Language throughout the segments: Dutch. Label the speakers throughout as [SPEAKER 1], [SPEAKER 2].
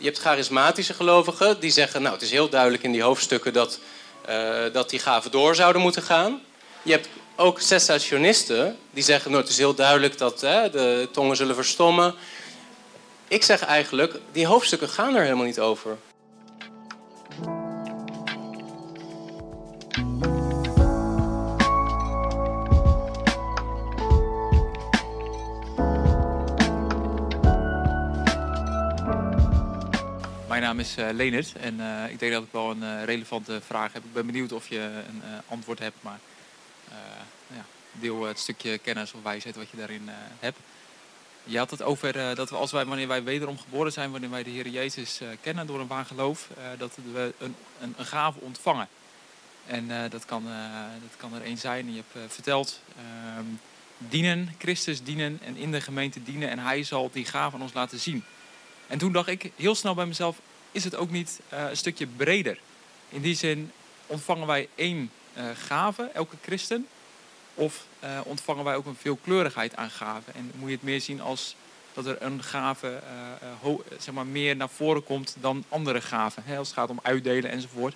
[SPEAKER 1] Je hebt charismatische gelovigen die zeggen, nou het is heel duidelijk in die hoofdstukken dat, uh, dat die gaven door zouden moeten gaan. Je hebt ook cessationisten die zeggen, nou het is heel duidelijk dat hè, de tongen zullen verstommen. Ik zeg eigenlijk, die hoofdstukken gaan er helemaal niet over.
[SPEAKER 2] Mijn naam is uh, Leonard en uh, ik denk dat ik wel een uh, relevante vraag heb. Ik ben benieuwd of je een antwoord hebt, maar ja, deel het stukje kennis of wijsheid wat je daarin hebt. Je had het over dat we als wij, wanneer wij wederom geboren zijn, wanneer wij de Heer Jezus kennen door een waar geloof, dat we een, een, een, gave ontvangen. En dat, kan, dat kan er één zijn. Je hebt verteld, ehm, dienen, Christus dienen en in de gemeente dienen en hij zal die gave aan ons laten zien. En toen dacht ik heel snel bij mezelf, is het ook niet uh, een stukje breder? In die zin ontvangen wij één uh, gave, elke christen, of uh, ontvangen wij ook een veelkleurigheid aan gaven? En moet je het meer zien als dat er een gave zeg maar meer naar voren komt dan andere gaven, hè, als het gaat om uitdelen enzovoort.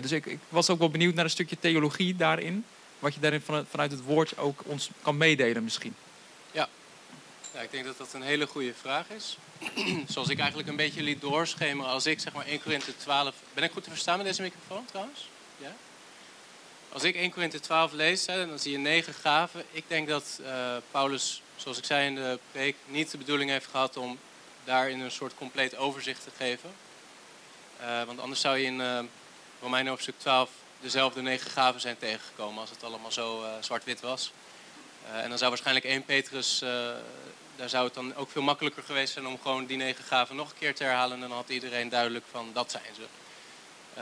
[SPEAKER 2] dus ik, ik, was ook wel benieuwd naar een stukje theologie daarin, wat je daarin vanuit het woord ook ons kan meedelen misschien.
[SPEAKER 1] Ja, ja, ik denk dat dat een hele goede vraag is. Zoals ik eigenlijk een beetje liet doorschemeren als ik zeg maar 1 Korinthe 12... Ben ik goed te verstaan met deze microfoon trouwens? Ja? Als ik 1 Korinthe 12 lees, hè, dan zie je negen gaven. Ik denk dat uh, Paulus, zoals ik zei in de preek, niet de bedoeling heeft gehad om daarin een soort compleet overzicht te geven. Uh, want anders zou je in uh, Romeinen hoofdstuk 12 dezelfde negen gaven zijn tegengekomen als het allemaal zo zwart-wit was. en dan zou waarschijnlijk 1 Petrus daar zou het dan ook veel makkelijker geweest zijn om gewoon die negen gaven nog een keer te herhalen. En dan had iedereen duidelijk van dat zijn ze.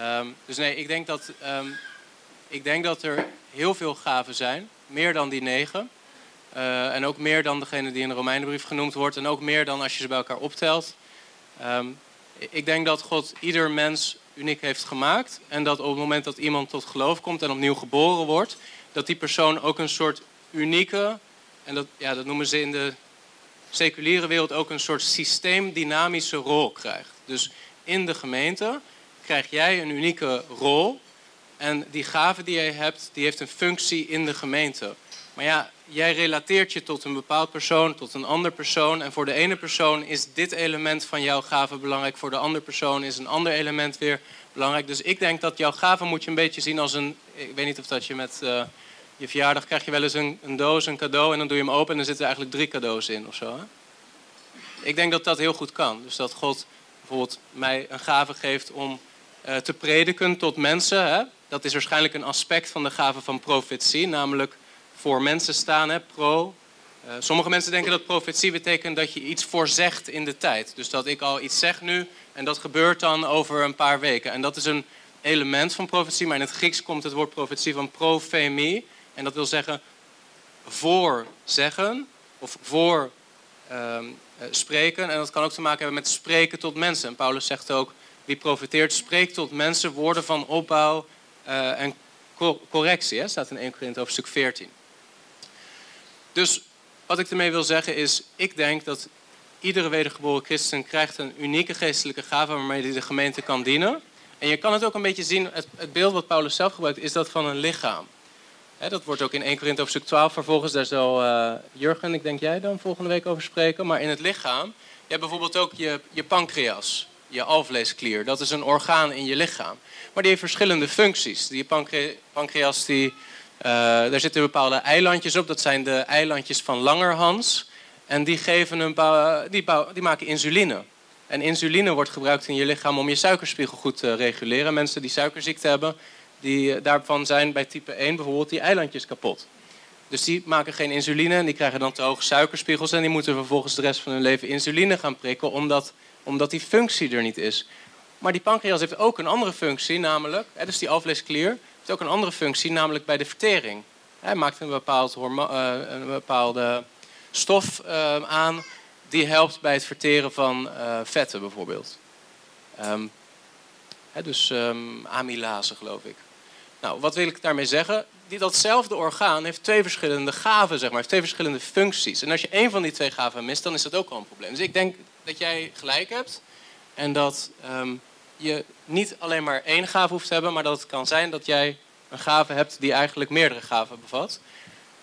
[SPEAKER 1] Um, dus nee, ik denk, dat, um, ik denk dat er heel veel gaven zijn. Meer dan die negen. Uh, en ook meer dan degene die in de Romeinenbrief genoemd wordt. En ook meer dan als je ze bij elkaar optelt. Um, ik denk dat God ieder mens uniek heeft gemaakt. En dat op het moment dat iemand tot geloof komt en opnieuw geboren wordt, dat die persoon ook een soort unieke, en dat, ja, dat noemen ze in de seculiere wereld ook een soort systeemdynamische rol krijgt. Dus in de gemeente krijg jij een unieke rol. En die gave die jij hebt, die heeft een functie in de gemeente. Maar ja, jij relateert je tot een bepaald persoon, tot een ander persoon. En voor de ene persoon is dit element van jouw gave belangrijk. Voor de andere persoon is een ander element weer belangrijk. Dus ik denk dat jouw gave moet je een beetje zien als een... Ik weet niet of dat je met... Uh, je verjaardag krijg je wel eens een, een, doos, een cadeau... en dan doe je hem open en dan zitten er eigenlijk drie cadeaus in of zo. Hè? Ik denk dat dat heel goed kan. Dus dat God bijvoorbeeld mij een gave geeft om uh, te prediken tot mensen. Hè? Dat is waarschijnlijk een aspect van de gave van profetie, namelijk voor mensen staan, hè, pro. Uh, sommige mensen denken dat profetie betekent dat je iets voorzegt in de tijd. Dus dat ik al iets zeg nu en dat gebeurt dan over een paar weken. En dat is een element van profetie, maar in het Grieks komt het woord profetie van profemie. En dat wil zeggen voorzeggen of voor uh, spreken. En dat kan ook te maken hebben met spreken tot mensen. En Paulus zegt ook, wie profiteert, spreekt tot mensen woorden van opbouw uh, en correctie. Hè? staat in 1 Korinthe hoofdstuk 14. Dus wat ik ermee wil zeggen is, ik denk dat iedere wedergeboren christen krijgt een unieke geestelijke gave waarmee hij de gemeente kan dienen. En je kan het ook een beetje zien, het beeld wat Paulus zelf gebruikt, is dat van een lichaam dat wordt ook in 1 Korinthe hoofdstuk 12 vervolgens. Daar zal uh, Jurgen, ik denk jij dan volgende week over spreken. Maar in het lichaam, je hebt bijvoorbeeld ook je, je pancreas, je alvleesklier. Dat is een orgaan in je lichaam. Maar die heeft verschillende functies. Die pancreas, die, uh, daar zitten bepaalde eilandjes op. Dat zijn de eilandjes van Langerhans. En die, geven een die, die maken insuline. En insuline wordt gebruikt in je lichaam om je suikerspiegel goed te reguleren. Mensen die suikerziekte hebben, die, eh, daarvan zijn bij type 1 bijvoorbeeld die eilandjes kapot. Dus die maken geen insuline en die krijgen dan te hoge suikerspiegels... en die moeten vervolgens de rest van hun leven insuline gaan prikken... omdat, omdat die functie er niet is. Maar die pancreas heeft ook een andere functie, namelijk... dus die alvleesklier heeft ook een andere functie, namelijk bij de vertering. Hij maakt een, bepaald uh, een bepaalde stof uh, aan... die helpt bij het verteren van vetten bijvoorbeeld. Um, dus um, amylase, geloof ik. Nou, wat wil ik daarmee zeggen? Datzelfde orgaan heeft twee verschillende gaven, zeg maar, heeft twee verschillende functies. En als je één van die twee gaven mist, dan is dat ook al een probleem. Dus ik denk dat jij gelijk hebt. En dat ehm, je niet alleen maar één gave hoeft te hebben, maar dat het kan zijn dat jij een gave hebt die eigenlijk meerdere gaven bevat.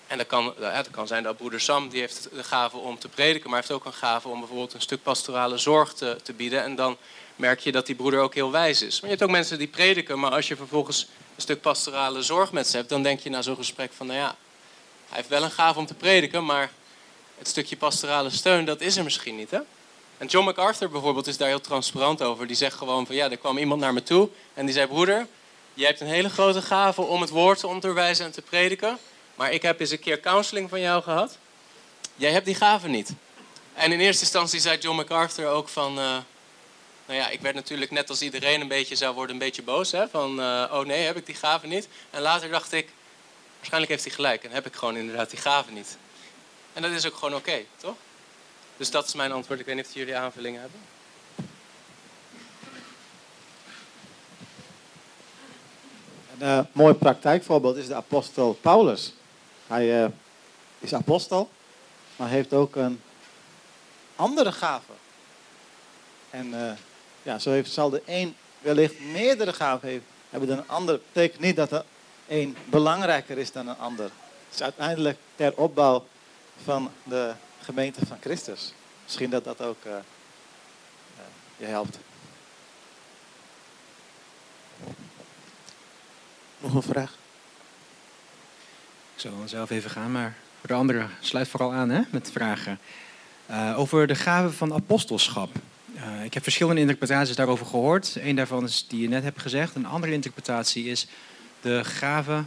[SPEAKER 1] En dat kan, dat kan zijn dat broeder Sam die heeft de gave om te prediken, maar heeft ook een gave om bijvoorbeeld een stuk pastorale zorg te, te bieden. En dan merk je dat die broeder ook heel wijs is. Maar je hebt ook mensen die prediken, maar als je vervolgens een stuk pastorale zorg met ze hebt, dan denk je na zo'n gesprek van, nou ja, hij heeft wel een gave om te prediken, maar het stukje pastorale steun, dat is er misschien niet. Hè? En John MacArthur bijvoorbeeld is daar heel transparant over. Die zegt gewoon van, ja, er kwam iemand naar me toe en die zei, broeder, jij hebt een hele grote gave om het woord te onderwijzen en te prediken, maar ik heb eens een keer counseling van jou gehad. Jij hebt die gave niet. En in eerste instantie zei John MacArthur ook van, uh, nou ja, ik werd natuurlijk net als iedereen een beetje zou worden, een beetje boos. Hè? Van, uh, oh nee, heb ik die gave niet? En later dacht ik, waarschijnlijk heeft hij gelijk en heb ik gewoon inderdaad die gave niet. En dat is ook gewoon oké, toch? Dus dat is mijn antwoord. Ik weet niet of jullie aanvullingen hebben.
[SPEAKER 3] Een uh, mooi praktijkvoorbeeld is de apostel Paulus. Hij uh, is apostel, maar heeft ook een andere gave. En ja, zo heeft, zal de een wellicht meerdere gaven heeft, hebben dan een ander. Dat betekent niet dat er een belangrijker is dan een ander. Het is uiteindelijk ter opbouw van de gemeente van Christus. Misschien dat dat ook uh, uh, je helpt. Nog een vraag?
[SPEAKER 4] Ik zal zelf even gaan, maar voor de anderen sluit vooral aan hè, met vragen. Uh, over de gave van apostelschap. Uh, ik heb verschillende interpretaties daarover gehoord. Eén daarvan is die je net hebt gezegd. Een andere interpretatie is de gave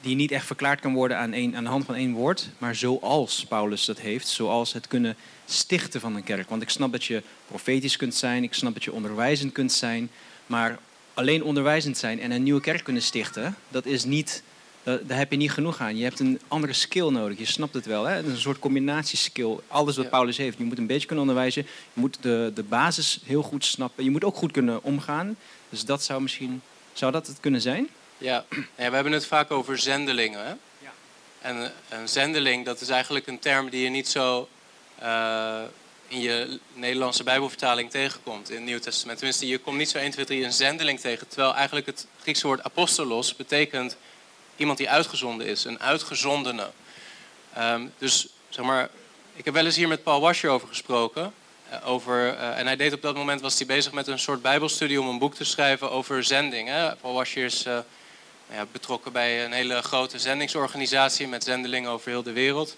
[SPEAKER 4] die niet echt verklaard kan worden aan, een, aan de hand van één woord, maar zoals Paulus dat heeft, zoals het kunnen stichten van een kerk. Want ik snap dat je profetisch kunt zijn, ik snap dat je onderwijzend kunt zijn, maar alleen onderwijzend zijn en een nieuwe kerk kunnen stichten, dat is niet, daar heb je niet genoeg aan. Je hebt een andere skill nodig, je snapt het wel. Hè? Het is een soort combinatieskill, alles wat Paulus heeft. Je moet een beetje kunnen onderwijzen, je moet de, de basis heel goed snappen, je moet ook goed kunnen omgaan. Dus dat zou misschien, zou dat het kunnen zijn?
[SPEAKER 1] Ja, ja we hebben het vaak over zendelingen. Hè? Ja. En een zendeling, dat is eigenlijk een term die je niet zo uh, in je Nederlandse Bijbelvertaling tegenkomt in het Nieuw Testament. Tenminste, je komt niet zo 1, 2, 3 een zendeling tegen. Terwijl eigenlijk het Griekse woord apostolos betekent iemand die uitgezonden is, een uitgezondene. Um, dus zeg maar, ik heb wel eens hier met Paul Washer over gesproken. Uh, over, uh, en hij deed op dat moment was hij bezig met een soort bijbelstudie om een boek te schrijven over zending. Hè? Paul Washer is uh, ja, betrokken bij een hele grote zendingsorganisatie met zendelingen over heel de wereld.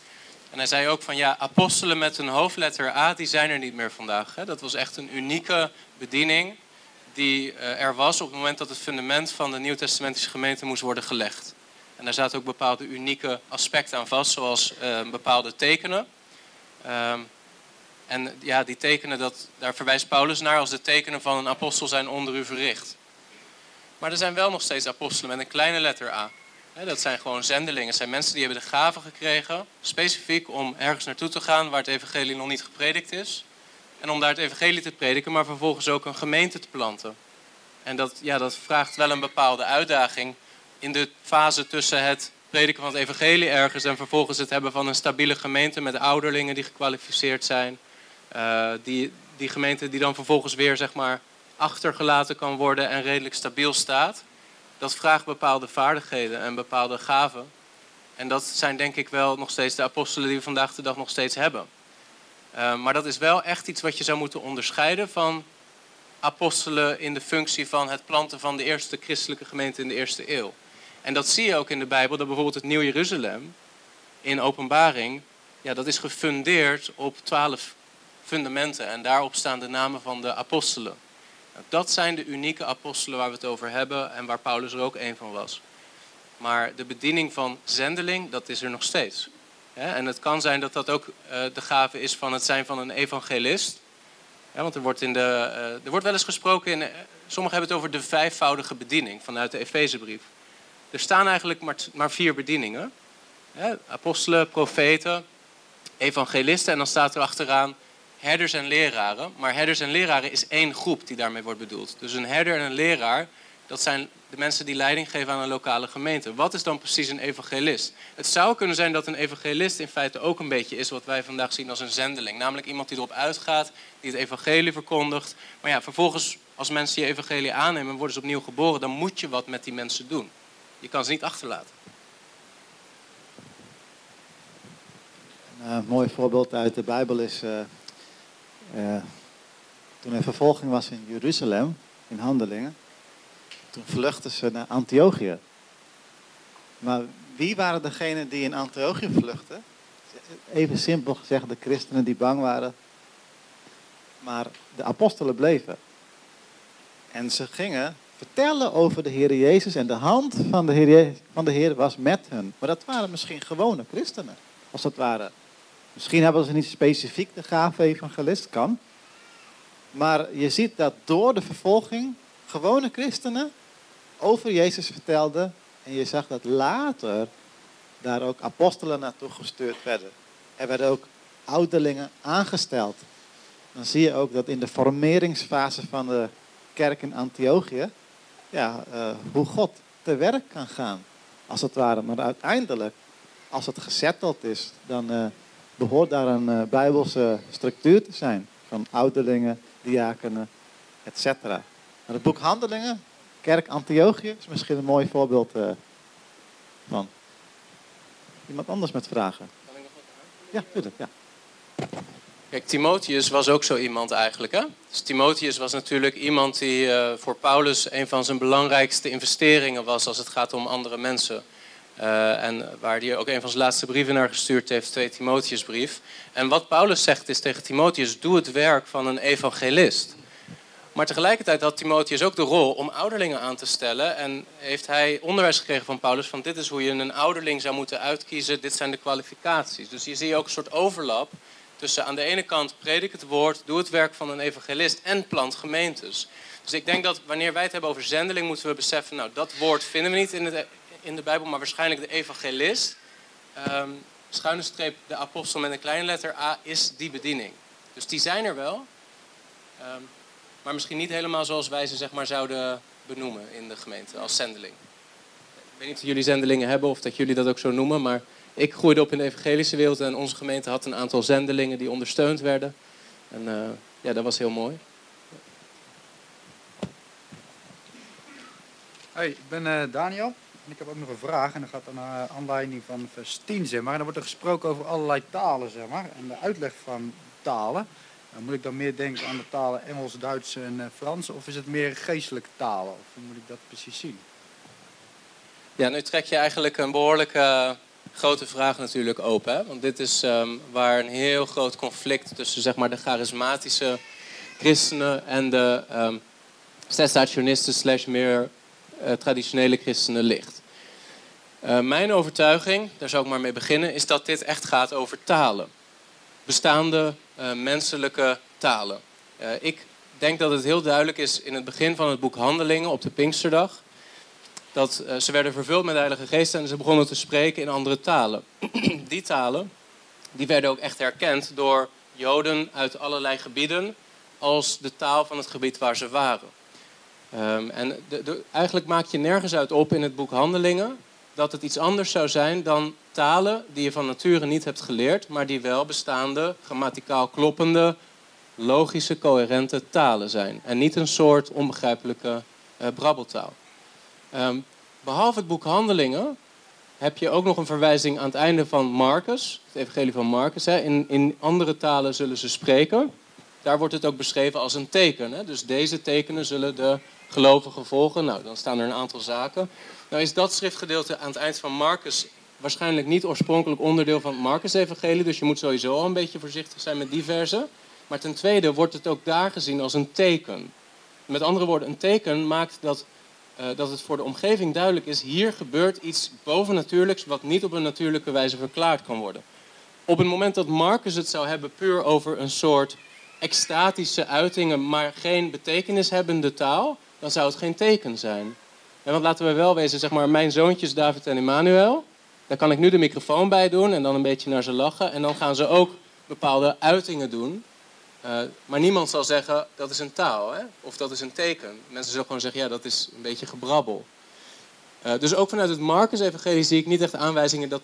[SPEAKER 1] En hij zei ook van ja, apostelen met een hoofdletter A, die zijn er niet meer vandaag. Hè? Dat was echt een unieke bediening die er was op het moment dat het fundament van de Nieuw-Testamentische gemeente moest worden gelegd. En daar zaten ook bepaalde unieke aspecten aan vast, zoals uh, bepaalde tekenen. Um, en ja, die tekenen, dat, daar verwijst Paulus naar als de tekenen van een apostel zijn onder u verricht. Maar er zijn wel nog steeds apostelen met een kleine letter A. Dat zijn gewoon zendelingen. Het zijn mensen die hebben de gave gekregen, specifiek om ergens naartoe te gaan waar het evangelie nog niet gepredikt is. En om daar het evangelie te prediken, maar vervolgens ook een gemeente te planten. En dat, ja, dat vraagt wel een bepaalde uitdaging in de fase tussen het prediken van het evangelie ergens en vervolgens het hebben van een stabiele gemeente met ouderlingen die gekwalificeerd zijn. Uh, die, die gemeente die dan vervolgens weer zeg maar, achtergelaten kan worden en redelijk stabiel staat dat vraagt bepaalde vaardigheden en bepaalde gaven. En dat zijn denk ik wel nog steeds de apostelen die we vandaag de dag nog steeds hebben. Uh, maar dat is wel echt iets wat je zou moeten onderscheiden van apostelen in de functie van het planten van de eerste christelijke gemeente in de eerste eeuw. En dat zie je ook in de Bijbel, dat bijvoorbeeld het Nieuw Jeruzalem in openbaring, ja, dat is gefundeerd op twaalf fundamenten. En daarop staan de namen van de apostelen. Dat zijn de unieke apostelen waar we het over hebben en waar Paulus er ook een van was. Maar de bediening van zendeling, dat is er nog steeds. En het kan zijn dat dat ook eh, de gave is van het zijn van een evangelist. Want er wordt, in de, eh, er wordt wel eens gesproken, in, sommigen hebben het over de vijfvoudige bediening vanuit de Efezebrief. Er staan eigenlijk maar, maar vier bedieningen. Apostelen, profeten, evangelisten en dan staat er achteraan herders en leraren. Maar herders en leraren is één groep die daarmee wordt bedoeld. Dus een herder en een leraar, Dat zijn de mensen die leiding geven aan een lokale gemeente. Wat is dan precies een evangelist? Het zou kunnen zijn dat een evangelist in feite ook een beetje is wat wij vandaag zien als een zendeling. Namelijk iemand die erop uitgaat, die het evangelie verkondigt. Maar ja, vervolgens, als mensen je evangelie aannemen en worden ze opnieuw geboren, dan moet je wat met die mensen doen. Je kan ze niet achterlaten.
[SPEAKER 3] Een uh, mooi voorbeeld uit de Bijbel is uh, uh, toen er vervolging was in Jeruzalem, in Handelingen. Toen vluchtten ze naar Antiochië. Maar wie waren degenen die in Antiochië vluchtten? Even simpel gezegd, de christenen die bang waren. Maar de apostelen bleven. En ze gingen vertellen over de Heer Jezus en de hand van de Heer, van de Heer was met hen. Maar dat waren misschien gewone christenen, als het ware. Misschien hebben ze niet specifiek de gave evangelist, kan. Maar je ziet dat door de vervolging gewone christenen over Jezus vertelden. En je zag dat later daar ook apostelen naartoe gestuurd werden. Er werden ook ouderlingen aangesteld. Dan zie je ook dat in de formeringsfase van de kerk in Antiochië, ja, uh, hoe God te werk kan gaan, als het ware. Maar uiteindelijk, als het gezetteld is, dan uh, behoort daar een uh, bijbelse structuur te zijn. Van ouderlingen, diakenen, etc. Maar het boek Handelingen, kerk Antiochië, is misschien een mooi voorbeeld van. Iemand anders met vragen?
[SPEAKER 1] Kan ik nog wat
[SPEAKER 3] Ja, tuurlijk, ja.
[SPEAKER 1] Kijk, Timotheus was ook zo iemand eigenlijk. Hè? Dus Timotheus was natuurlijk iemand die uh, voor Paulus een van zijn belangrijkste investeringen was als het gaat om andere mensen. Uh, en waar hij ook een van zijn laatste brieven naar gestuurd heeft, 2 Timotheusbrief. En wat Paulus zegt is tegen Timotheus, doe het werk van een evangelist. Maar tegelijkertijd had Timotheus ook de rol om ouderlingen aan te stellen. En heeft hij onderwijs gekregen van Paulus van dit is hoe je een ouderling zou moeten uitkiezen, dit zijn de kwalificaties. Dus hier zie je ook een soort overlap tussen aan de ene kant predik het woord, doe het werk van een evangelist en plant gemeentes. Dus ik denk dat wanneer wij het hebben over zendeling, moeten we beseffen, nou dat woord vinden we niet in, het, in de Bijbel, maar waarschijnlijk de evangelist. Um, schuine streep, de apostel met een kleine letter A is die bediening. Dus die zijn er wel, um, maar misschien niet helemaal zoals wij ze zeg maar, zouden benoemen in de gemeente als zendeling. Ik weet niet of jullie zendelingen hebben of dat jullie dat ook zo noemen, maar ik groeide op in de evangelische wereld en onze gemeente had een aantal zendelingen die ondersteund werden. En uh, ja, dat was heel mooi.
[SPEAKER 5] Hoi, ik ben uh, Daniel. En ik heb ook nog een vraag en dat gaat naar aanleiding van vers 10, zeg maar. En dan wordt er gesproken over allerlei talen, zeg maar. En de uitleg van talen. Dan moet ik dan meer denken aan de talen Engels, Duits en uh, Frans? Of is het meer geestelijke talen? Of hoe moet ik dat precies zien?
[SPEAKER 1] Ja, nu trek je eigenlijk een behoorlijke grote vraag natuurlijk open. Hè? Want dit is um, waar een heel groot conflict tussen zeg maar, de charismatische christenen en de um, cessationisten slash meer uh, traditionele christenen ligt. Uh, mijn overtuiging, daar zou ik maar mee beginnen, is dat dit echt gaat over talen. Bestaande uh, menselijke talen. ik denk dat het heel duidelijk is in het begin van het boek Handelingen op de Pinksterdag dat uh, ze werden vervuld met de Heilige Geest en ze begonnen te spreken in andere talen. die talen die werden ook echt herkend door Joden uit allerlei gebieden als de taal van het gebied waar ze waren. Um, en de, eigenlijk maak je nergens uit op in het boek Handelingen dat het iets anders zou zijn dan talen die je van nature niet hebt geleerd, maar die wel bestaande, grammaticaal kloppende, logische, coherente talen zijn. En niet een soort onbegrijpelijke uh, brabbeltaal. Um, behalve het boek Handelingen heb je ook nog een verwijzing aan het einde van Marcus, het evangelie van Marcus. Hè. In, in andere talen zullen ze spreken. Daar wordt het ook beschreven als een teken. Hè. Dus deze tekenen zullen de gelovigen volgen. Nou, dan staan er een aantal zaken. Nou is dat schriftgedeelte aan het eind van Marcus waarschijnlijk niet oorspronkelijk onderdeel van het Marcus-evangelie. Dus je moet sowieso al een beetje voorzichtig zijn met die versen. Maar ten tweede wordt het ook daar gezien als een teken. Met andere woorden, een teken maakt dat dat het voor de omgeving duidelijk is, hier gebeurt iets bovennatuurlijks wat niet op een natuurlijke wijze verklaard kan worden. Op het moment dat Marcus het zou hebben puur over een soort extatische uitingen, maar geen betekenishebbende taal, dan zou het geen teken zijn. En want laten we wel wezen, zeg maar, mijn zoontjes David en Emmanuel, daar kan ik nu de microfoon bij doen en dan een beetje naar ze lachen. En dan gaan ze ook bepaalde uitingen doen. Eh, maar niemand zal zeggen dat is een taal hè? of dat is een teken. Mensen zullen gewoon zeggen ja, dat is een beetje gebrabbel. Eh, dus ook vanuit het Marcus-evangelie zie ik niet echt aanwijzingen dat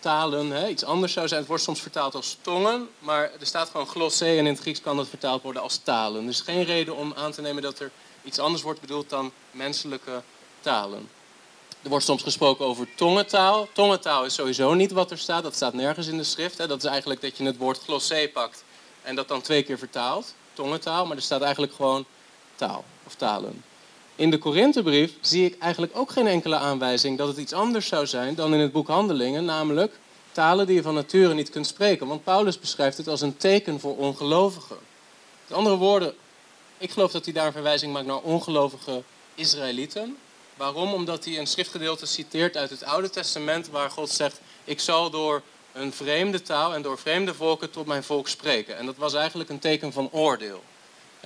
[SPEAKER 1] talen hè, iets anders zou zijn. Het wordt soms vertaald als tongen, maar er staat gewoon glossé en in het Grieks kan dat vertaald worden als talen. Is geen reden om aan te nemen dat er iets anders wordt bedoeld dan menselijke talen. Er wordt soms gesproken over tongentaal. Tongentaal is sowieso niet wat er staat, dat staat nergens in de schrift. Hè. Dat is eigenlijk dat je het woord glossé pakt en dat dan twee keer vertaalt. Tongentaal, maar er staat eigenlijk gewoon taal of talen. In de Korinthebrief zie ik eigenlijk ook geen enkele aanwijzing dat het iets anders zou zijn dan in het boek Handelingen, namelijk talen die je van nature niet kunt spreken. Want Paulus beschrijft het als een teken voor ongelovigen. Met andere woorden, ik geloof dat hij daar een verwijzing maakt naar ongelovige Israëlieten. Waarom? Omdat hij een schriftgedeelte citeert uit het Oude Testament waar God zegt: Ik zal door een vreemde taal en door vreemde volken tot mijn volk spreken. En dat was eigenlijk een teken van oordeel.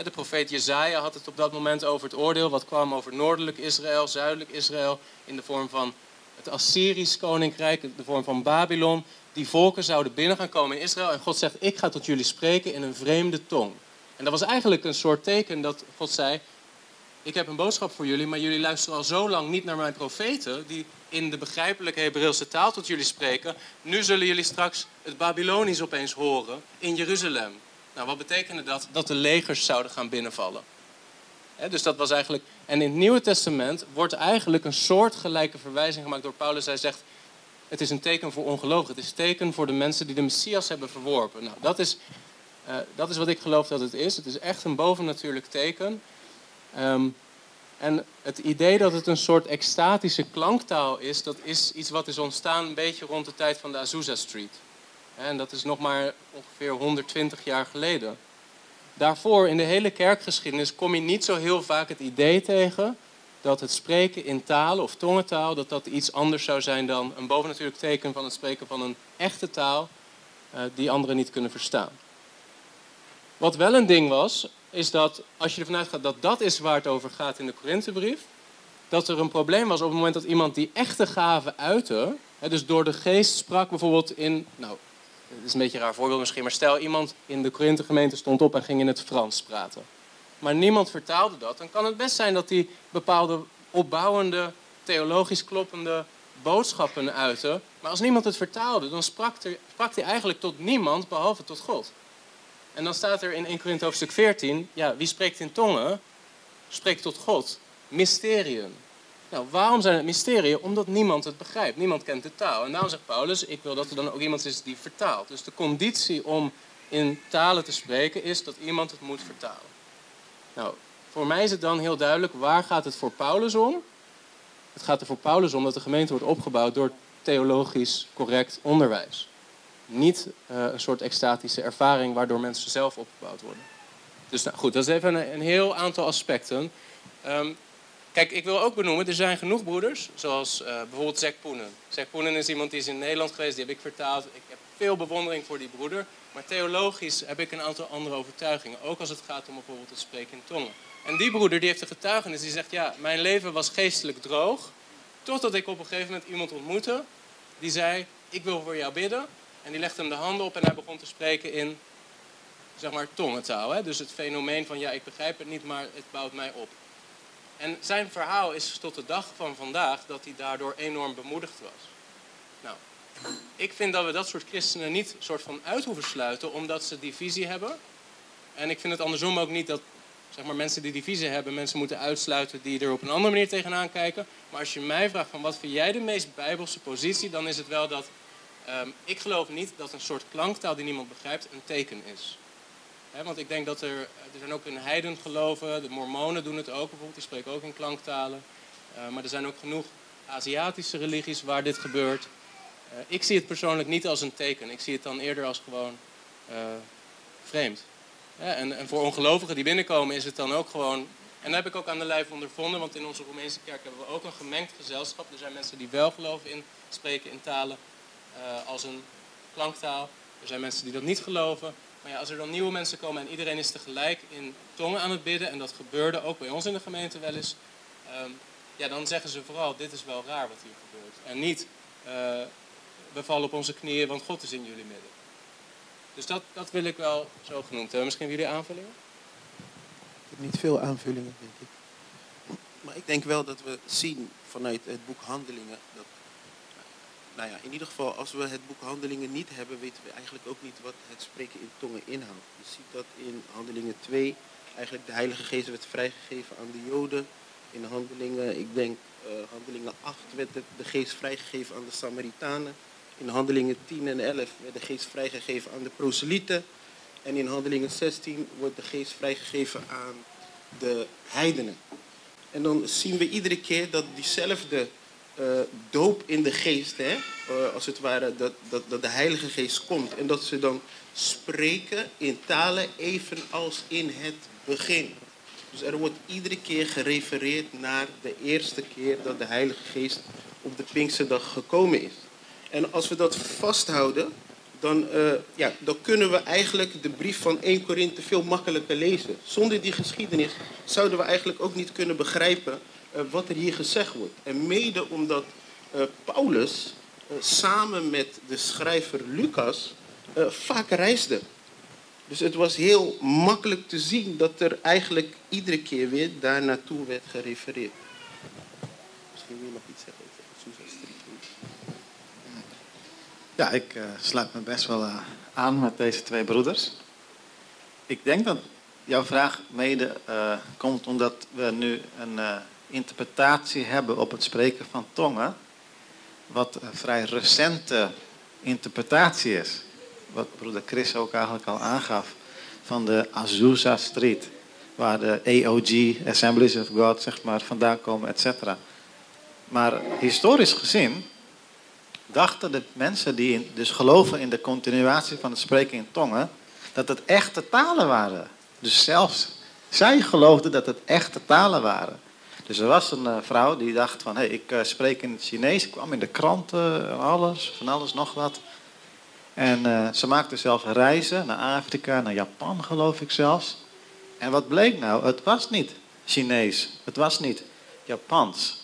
[SPEAKER 1] De profeet Jezaja had het op dat moment over het oordeel wat kwam over noordelijk Israël, zuidelijk Israël, in de vorm van het Assyrisch koninkrijk, in de vorm van Babylon. Die volken zouden binnen gaan komen in Israël en God zegt, ik ga tot jullie spreken in een vreemde tong. En dat was eigenlijk een soort teken dat God zei, ik heb een boodschap voor jullie, maar jullie luisteren al zo lang niet naar mijn profeten, die in de begrijpelijke Hebreeuwse taal tot jullie spreken. Nu zullen jullie straks het Babylonisch opeens horen in Jeruzalem. Nou, wat betekende dat? Dat de legers zouden gaan binnenvallen. dus dat was eigenlijk. En in het Nieuwe Testament wordt eigenlijk een soortgelijke verwijzing gemaakt door Paulus. Hij zegt: Het is een teken voor ongelovigen. Het is een teken voor de mensen die de messias hebben verworpen. Nou, dat is, uh, dat is wat ik geloof dat het is. Het is echt een bovennatuurlijk teken. Um, en het idee dat het een soort extatische klanktaal is, dat is iets wat is ontstaan een beetje rond de tijd van de Azusa Street. En dat is nog maar ongeveer 120 jaar geleden. Daarvoor in de hele kerkgeschiedenis kom je niet zo heel vaak het idee tegen dat het spreken in talen of tongentaal dat dat iets anders zou zijn dan een bovennatuurlijk teken van het spreken van een echte taal uh, die anderen niet kunnen verstaan. Wat wel een ding was, is dat als je ervan uitgaat dat dat is waar het over gaat in de Korinthebrief, dat er een probleem was op het moment dat iemand die echte gaven uitte, hè, dus door de geest sprak bijvoorbeeld in, nou, het is een beetje een raar voorbeeld misschien, maar stel iemand in de Korinthe gemeente stond op en ging in het Frans praten. Maar niemand vertaalde dat, dan kan het best zijn dat hij bepaalde opbouwende, theologisch kloppende boodschappen uitte. Maar als niemand het vertaalde, dan sprak hij eigenlijk tot niemand behalve tot God. En dan staat er in 1 Korinthe hoofdstuk 14, ja, wie spreekt in tongen, spreekt tot God. Mysteriën. Nou, waarom zijn het mysterieën? Omdat niemand het begrijpt. Niemand kent de taal. En daarom zegt Paulus, ik wil dat er dan ook iemand is die vertaalt. Dus de conditie om in talen te spreken is dat iemand het moet vertalen. Nou, voor mij is het dan heel duidelijk, waar gaat het voor Paulus om? Het gaat er voor Paulus om dat de gemeente wordt opgebouwd door theologisch correct onderwijs niet uh, een soort extatische ervaring waardoor mensen zelf opgebouwd worden. Dus nou, goed, dat is even een, heel aantal aspecten. Um, kijk, ik wil ook benoemen, er zijn genoeg broeders, zoals uh, bijvoorbeeld Zack Poenen. Zack Poenen is iemand die is in Nederland geweest, die heb ik vertaald. Ik heb veel bewondering voor die broeder. Maar theologisch heb ik een aantal andere overtuigingen. Ook als het gaat om bijvoorbeeld het spreken in tongen. En die broeder die heeft een getuigenis, die zegt, ja, mijn leven was geestelijk droog. Totdat ik op een gegeven moment iemand ontmoette die zei, ik wil voor jou bidden. En die legde hem de handen op en hij begon te spreken in, zeg maar, tongentaal. Hè? Dus het fenomeen van, ja, ik begrijp het niet, maar het bouwt mij op. En zijn verhaal is tot de dag van vandaag dat hij daardoor enorm bemoedigd was. Nou, ik vind dat we dat soort christenen niet soort van uit hoeven sluiten, omdat ze die visie hebben. En ik vind het andersom ook niet dat zeg maar, mensen die die visie hebben, mensen moeten uitsluiten die er op een andere manier tegenaan kijken. Maar als je mij vraagt van wat vind jij de meest bijbelse positie, dan is het wel dat Um, ik geloof niet dat een soort klanktaal die niemand begrijpt een teken is. want ik denk dat er, er zijn ook in heiden geloven, de mormonen doen het ook bijvoorbeeld, die spreken ook in klanktalen. Uh, maar er zijn ook genoeg Aziatische religies waar dit gebeurt. Uh, ik zie het persoonlijk niet als een teken, ik zie het dan eerder als gewoon vreemd. En, en, voor ongelovigen die binnenkomen is het dan ook gewoon, en dat heb ik ook aan de lijf ondervonden, want in onze Romeinse kerk hebben we ook een gemengd gezelschap. Er zijn mensen die wel geloven in spreken in talen uh, als een klanktaal. Er zijn mensen die dat niet geloven. Maar ja, als er dan nieuwe mensen komen en iedereen is tegelijk in tongen aan het bidden, en dat gebeurde ook bij ons in de gemeente wel eens, um, ja, dan zeggen ze vooral, dit is wel raar wat hier gebeurt. En niet, uh, we vallen op onze knieën, want God is in jullie midden. Dus dat, dat wil ik wel zo genoemd hebben. Misschien jullie aanvullingen?
[SPEAKER 6] Ik heb niet veel aanvullingen, denk ik. Maar ik denk wel dat we zien vanuit het boek Handelingen dat nou ja, in ieder geval, als we het boek Handelingen niet hebben, weten we eigenlijk ook niet wat het spreken in tongen inhoudt. Je ziet dat in Handelingen 2 eigenlijk de Heilige Geest werd vrijgegeven aan de Joden. In Handelingen, ik denk, uh, Handelingen 8 werd de geest vrijgegeven aan de Samaritanen. In Handelingen 10 en 11 werd de geest vrijgegeven aan de proselieten. En in Handelingen 16 wordt de geest vrijgegeven aan de heidenen. En dan zien we iedere keer dat diezelfde doop in de geest, hè, uh, als het ware, dat, dat, dat de Heilige Geest komt. En dat ze dan spreken in talen evenals in het begin. Dus er wordt iedere keer gerefereerd naar de eerste keer dat de Heilige Geest op de Pinksterdag gekomen is. En als we dat vasthouden, dan, uh, ja, dan kunnen we eigenlijk de brief van 1 Korinthe veel makkelijker lezen. Zonder die geschiedenis zouden we eigenlijk ook niet kunnen begrijpen wat er hier gezegd wordt. En mede omdat uh, Paulus samen met de schrijver Lucas vaak reisde. Dus het was heel makkelijk te zien dat er eigenlijk iedere keer weer daar naartoe werd gerefereerd. Misschien wil je nog iets zeggen over.
[SPEAKER 3] Ja, ik sluit me best wel aan met deze twee broeders. Ik denk dat jouw vraag mede komt omdat we nu een interpretatie hebben op het spreken van tongen, wat een vrij recente interpretatie is wat broeder Chris ook eigenlijk al aangaf, van de Azusa Street, waar de AOG, Assemblies of God, zeg maar, vandaan komen, et cetera. Maar historisch gezien dachten de mensen die dus geloven in de continuatie van het spreken in tongen, dat het echte talen waren. Dus zelfs zij geloofden dat het echte talen waren. Dus er was een uh, vrouw die dacht van, hey, ik uh, spreek in het Chinees, ik kwam in de kranten, alles, van alles nog wat. En uh, ze maakte zelfs reizen naar Afrika, naar Japan geloof ik zelfs. En wat bleek nou? Het was niet Chinees, het was niet Japans.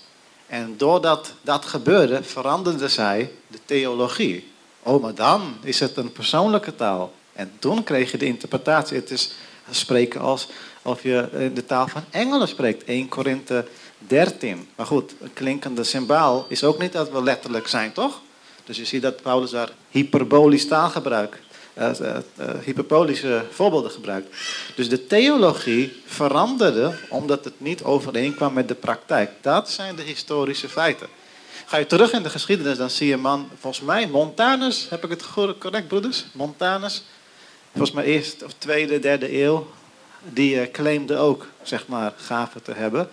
[SPEAKER 3] En doordat dat gebeurde, veranderde zij de theologie. Oh, maar dan is het een persoonlijke taal. En toen kreeg je de interpretatie. Het is spreken als of je in de taal van engelen spreekt. 1 Korinthe 13. Maar goed, een klinkende symbaal is ook niet dat we letterlijk zijn, toch? Dus je ziet dat Paulus daar hyperbolisch taalgebruik, uh, uh, uh, hyperbolische voorbeelden gebruikt. Dus de theologie veranderde omdat het niet overeenkwam met de praktijk. Dat zijn de historische feiten. Ga je terug in de geschiedenis, dan zie je man, volgens mij, Montanus, heb ik het correct, broeders? Montanus, volgens mij eerst of tweede, derde eeuw, die claimde ook, zeg maar, gaven te hebben.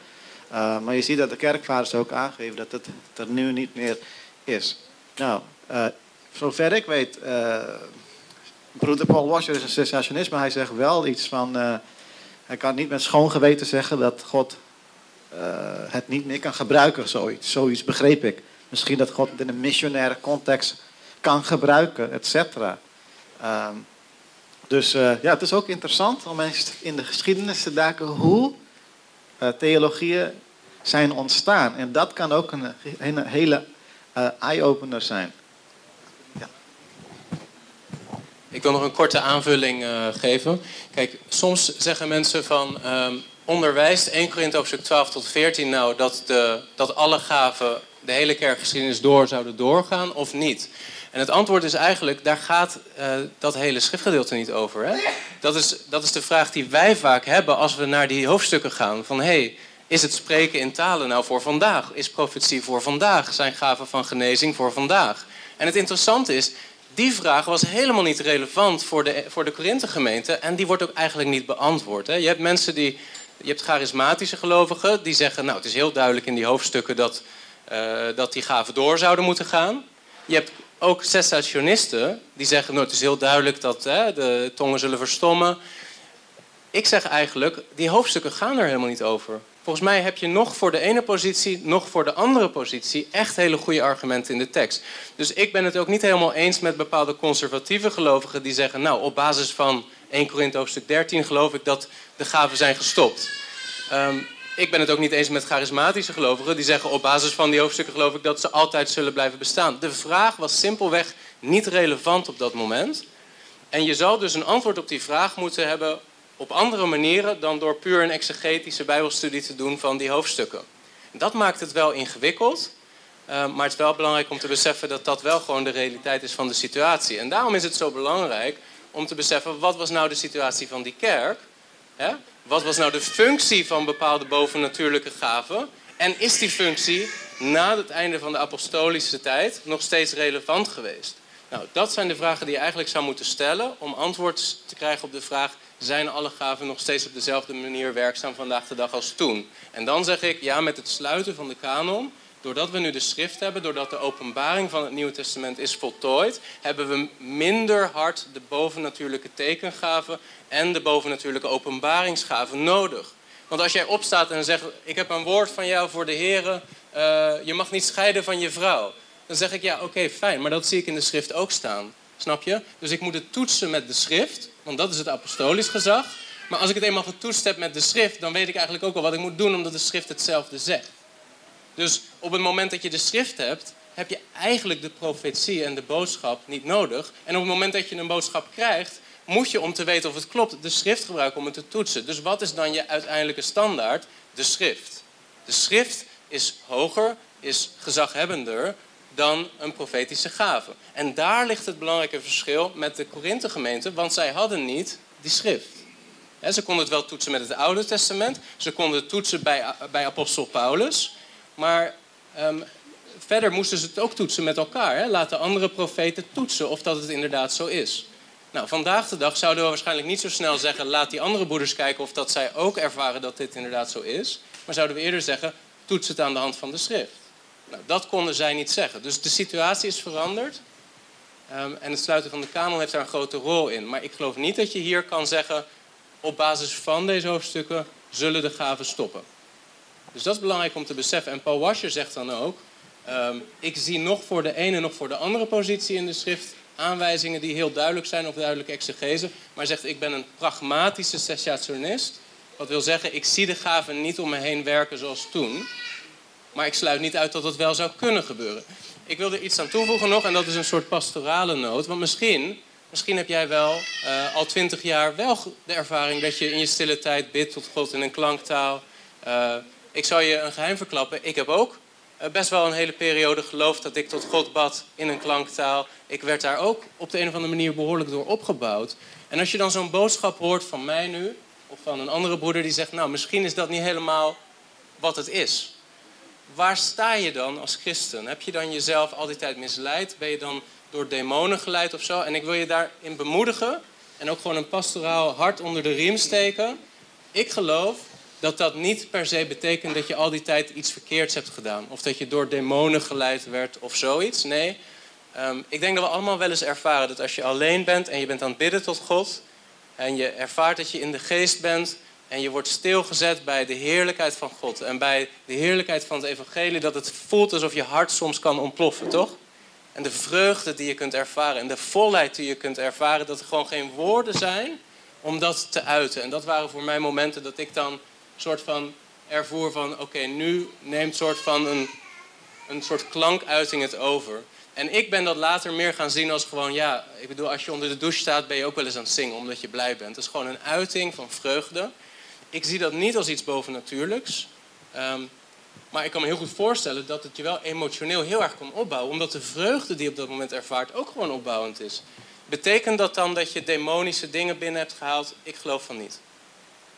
[SPEAKER 3] maar je ziet dat de kerkvaders ook aangeven dat het er nu niet meer is. Nou, uh, zover ik weet, uh, broeder Paul Washer is een cessationist, maar hij zegt wel iets van, hij kan niet met schoon geweten zeggen dat God het niet meer kan gebruiken, zoiets. Zoiets begreep ik. Misschien dat God het in een missionaire context kan gebruiken, et cetera. Ehm, dus ja, het is ook interessant om in de geschiedenis te duiken hoe theologieën zijn ontstaan. En dat kan ook een, hele uh, eye-opener zijn. Ja.
[SPEAKER 1] Ik wil nog een korte aanvulling geven. Kijk, soms zeggen mensen van... Um, onderwijst 1 Korinthe hoofdstuk 12 tot 14 nou dat, de, dat alle gaven de hele kerkgeschiedenis door zouden doorgaan of niet? En het antwoord is eigenlijk, daar gaat uh, dat hele schriftgedeelte niet over. Hè? Dat, is, dat is de vraag die wij vaak hebben als we naar die hoofdstukken gaan. Van hé, hey, is het spreken in talen nou voor vandaag? Is profetie voor vandaag? Zijn gaven van genezing voor vandaag? En het interessante is, die vraag was helemaal niet relevant voor de, voor de Korinthe-gemeente. En die wordt ook eigenlijk niet beantwoord. Hè? Je hebt mensen die. Je hebt charismatische gelovigen die zeggen: Nou, het is heel duidelijk in die hoofdstukken dat, uh, dat die gaven door zouden moeten gaan. Je hebt ook cessationisten die zeggen: Nou, het is heel duidelijk dat hè, de tongen zullen verstommen. Ik zeg eigenlijk: die hoofdstukken gaan er helemaal niet over. Volgens mij heb je nog voor de ene positie, nog voor de andere positie echt hele goede argumenten in de tekst. Dus ik ben het ook niet helemaal eens met bepaalde conservatieve gelovigen die zeggen, nou op basis van 1 Korinthe hoofdstuk 13 geloof ik dat de gaven zijn gestopt. Um, ik ben het ook niet eens met charismatische gelovigen die zeggen op basis van die hoofdstukken geloof ik dat ze altijd zullen blijven bestaan. De vraag was simpelweg niet relevant op dat moment. En je zal dus een antwoord op die vraag moeten hebben op andere manieren dan door puur een exegetische bijbelstudie te doen van die hoofdstukken. Dat maakt het wel ingewikkeld, uh, maar het is wel belangrijk om te beseffen dat dat wel gewoon de realiteit is van de situatie. En daarom is het zo belangrijk om te beseffen wat was nou de situatie van die kerk? Hè? Wat was nou de functie van bepaalde bovennatuurlijke gaven? En is die functie na het einde van de apostolische tijd nog steeds relevant geweest? Nou, dat zijn de vragen die je eigenlijk zou moeten stellen om antwoord te krijgen op de vraag: zijn alle gaven nog steeds op dezelfde manier werkzaam vandaag de dag als toen? En dan zeg ik ja, met het sluiten van de kanon, doordat we nu de schrift hebben, doordat de openbaring van het Nieuwe Testament is voltooid, hebben we minder hard de bovennatuurlijke tekengaven en de bovennatuurlijke openbaringsgaven nodig. Want als jij opstaat en zegt: Ik heb een woord van jou voor de Heer, uh, je mag niet scheiden van je vrouw. Dan zeg ik: Ja, oké, fijn, maar dat zie ik in de schrift ook staan. Snap je? Dus ik moet het toetsen met de schrift, want dat is het apostolisch gezag. Maar als ik het eenmaal getoetst heb met de schrift, dan weet ik eigenlijk ook al wat ik moet doen, omdat de schrift hetzelfde zegt. Dus op het moment dat je de schrift hebt, heb je eigenlijk de profetie en de boodschap niet nodig. En op het moment dat je een boodschap krijgt, moet je om te weten of het klopt de schrift gebruiken om het te toetsen. Dus wat is dan je uiteindelijke standaard? De schrift. De schrift is hoger, is gezaghebbender dan een profetische gave. En daar ligt het belangrijke verschil met de Korinthe-gemeente, want zij hadden niet die schrift. ze konden het wel toetsen met het Oude Testament, ze konden het toetsen bij, bij apostel Paulus, maar ehm, verder moesten ze het ook toetsen met elkaar. Hè? Laten andere profeten toetsen of dat het inderdaad zo is. Nou, vandaag de dag zouden we waarschijnlijk niet zo snel zeggen: laat die andere broeders kijken of dat zij ook ervaren dat dit inderdaad zo is. Maar zouden we eerder zeggen: toets het aan de hand van de schrift. Nou, dat konden zij niet zeggen. Dus de situatie is veranderd. Um, en het sluiten van de kanon heeft daar een grote rol in. Maar ik geloof niet dat je hier kan zeggen: op basis van deze hoofdstukken zullen de gaven stoppen. Dus dat is belangrijk om te beseffen. En Paul Washer zegt dan ook: um, ik zie nog voor de ene, nog voor de andere positie in de schrift aanwijzingen die heel duidelijk zijn of duidelijke exegese. Maar zegt: ik ben een pragmatische cessationist. Wat wil zeggen, ik zie de gaven niet om me heen werken zoals toen. Maar ik sluit niet uit dat het wel zou kunnen gebeuren. Ik wil er iets aan toevoegen nog, en dat is een soort pastorale noot. Want misschien, misschien heb jij wel uh, al twintig jaar wel de ervaring dat je in je stille tijd bidt tot God in een klanktaal. Uh, ik zal je een geheim verklappen. Ik heb ook uh, best wel een hele periode geloofd dat ik tot God bad in een klanktaal. Ik werd daar ook op de een of andere manier behoorlijk door opgebouwd. En als je dan zo'n boodschap hoort van mij nu, of van een andere broeder die zegt, nou misschien is dat niet helemaal wat het is waar sta je dan als christen? Heb je dan jezelf al die tijd misleid? Ben je dan door demonen geleid of zo? En ik wil je daarin bemoedigen en ook gewoon een pastoraal hart onder de riem steken. Ik geloof dat dat niet per se betekent dat je al die tijd iets verkeerds hebt gedaan. Of dat je door demonen geleid werd of zoiets. Nee, ehm, ik denk dat we allemaal wel eens ervaren dat als je alleen bent en je bent aan het bidden tot God... en je ervaart dat je in de geest bent en je wordt stilgezet bij de heerlijkheid van God en bij de heerlijkheid van het evangelie, dat het voelt alsof je hart soms kan ontploffen, toch? En de vreugde die je kunt ervaren en de volheid die je kunt ervaren, dat er gewoon geen woorden zijn om dat te uiten. En dat waren voor mij momenten dat ik dan soort van ervoer van, oké, nu neemt soort van een, een soort klankuiting het over. En ik ben dat later meer gaan zien als gewoon, ja, ik bedoel, als je onder de douche staat, ben je ook wel eens aan het zingen omdat je blij bent. Het is gewoon een uiting van vreugde ik zie dat niet als iets bovennatuurlijks. Um, maar ik kan me heel goed voorstellen dat het je wel emotioneel heel erg kan opbouwen. Omdat de vreugde die je op dat moment ervaart ook gewoon opbouwend is. Betekent dat dan dat je demonische dingen binnen hebt gehaald? Ik geloof van niet.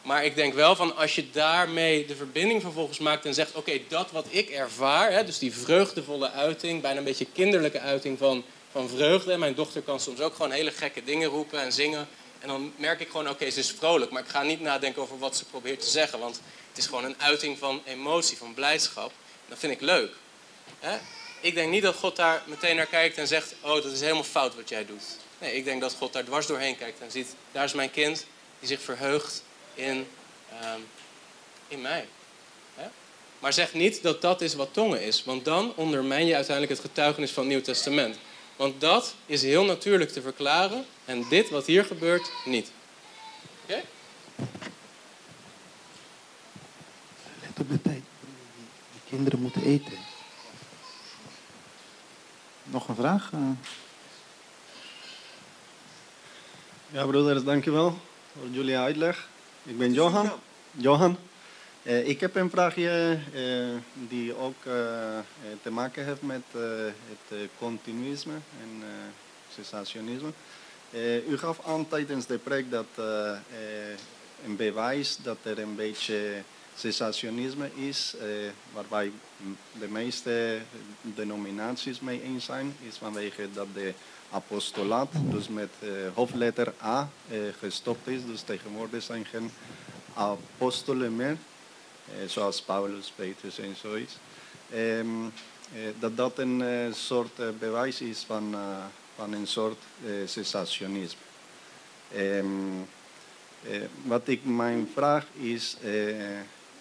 [SPEAKER 1] Maar ik denk wel van als je daarmee de verbinding vervolgens maakt en zegt: Oké, dat wat ik ervaar, hè, dus die vreugdevolle uiting, bijna een beetje kinderlijke uiting van, van vreugde. Mijn dochter kan soms ook gewoon hele gekke dingen roepen en zingen. En dan merk ik gewoon, oké, ze is vrolijk. Maar ik ga niet nadenken over wat ze probeert te zeggen. Want het is gewoon een uiting van emotie, van blijdschap. Dat vind ik leuk. Ik denk niet dat God daar meteen naar kijkt en zegt, oh, dat is helemaal fout wat jij doet. Nee, ik denk dat God daar dwars doorheen kijkt en ziet, daar is mijn kind die zich verheugt in, ehm, in mij. Maar zeg niet dat dat is wat tongen is. Want dan ondermijn je uiteindelijk het getuigenis van het Nieuw Testament. Want dat is heel natuurlijk te verklaren en dit wat hier gebeurt niet. Oké?
[SPEAKER 6] Let op de tijd. Die kinderen moeten eten.
[SPEAKER 3] Nog een vraag?
[SPEAKER 7] Ja, broeders, dankjewel voor jullie uitleg. Ik ben Johan. Johan. Eh, ik heb een vraagje eh, die ook eh, te maken heeft met het continuïsme en cessationisme. U gaf aan tijdens de preek dat een bewijs dat er een beetje cessationisme is, waarbij de meeste denominaties mee eens zijn, is vanwege dat de apostolaat, dus met eh, hoofdletter A, eh, gestopt is. Dus tegenwoordig zijn geen apostelen meer, eh, zoals Paulus, Petrus en zoiets. Eh, dat dat een soort bewijs is van, van een soort cessationisme. Ehm, eh, wat ik mijn vraag is,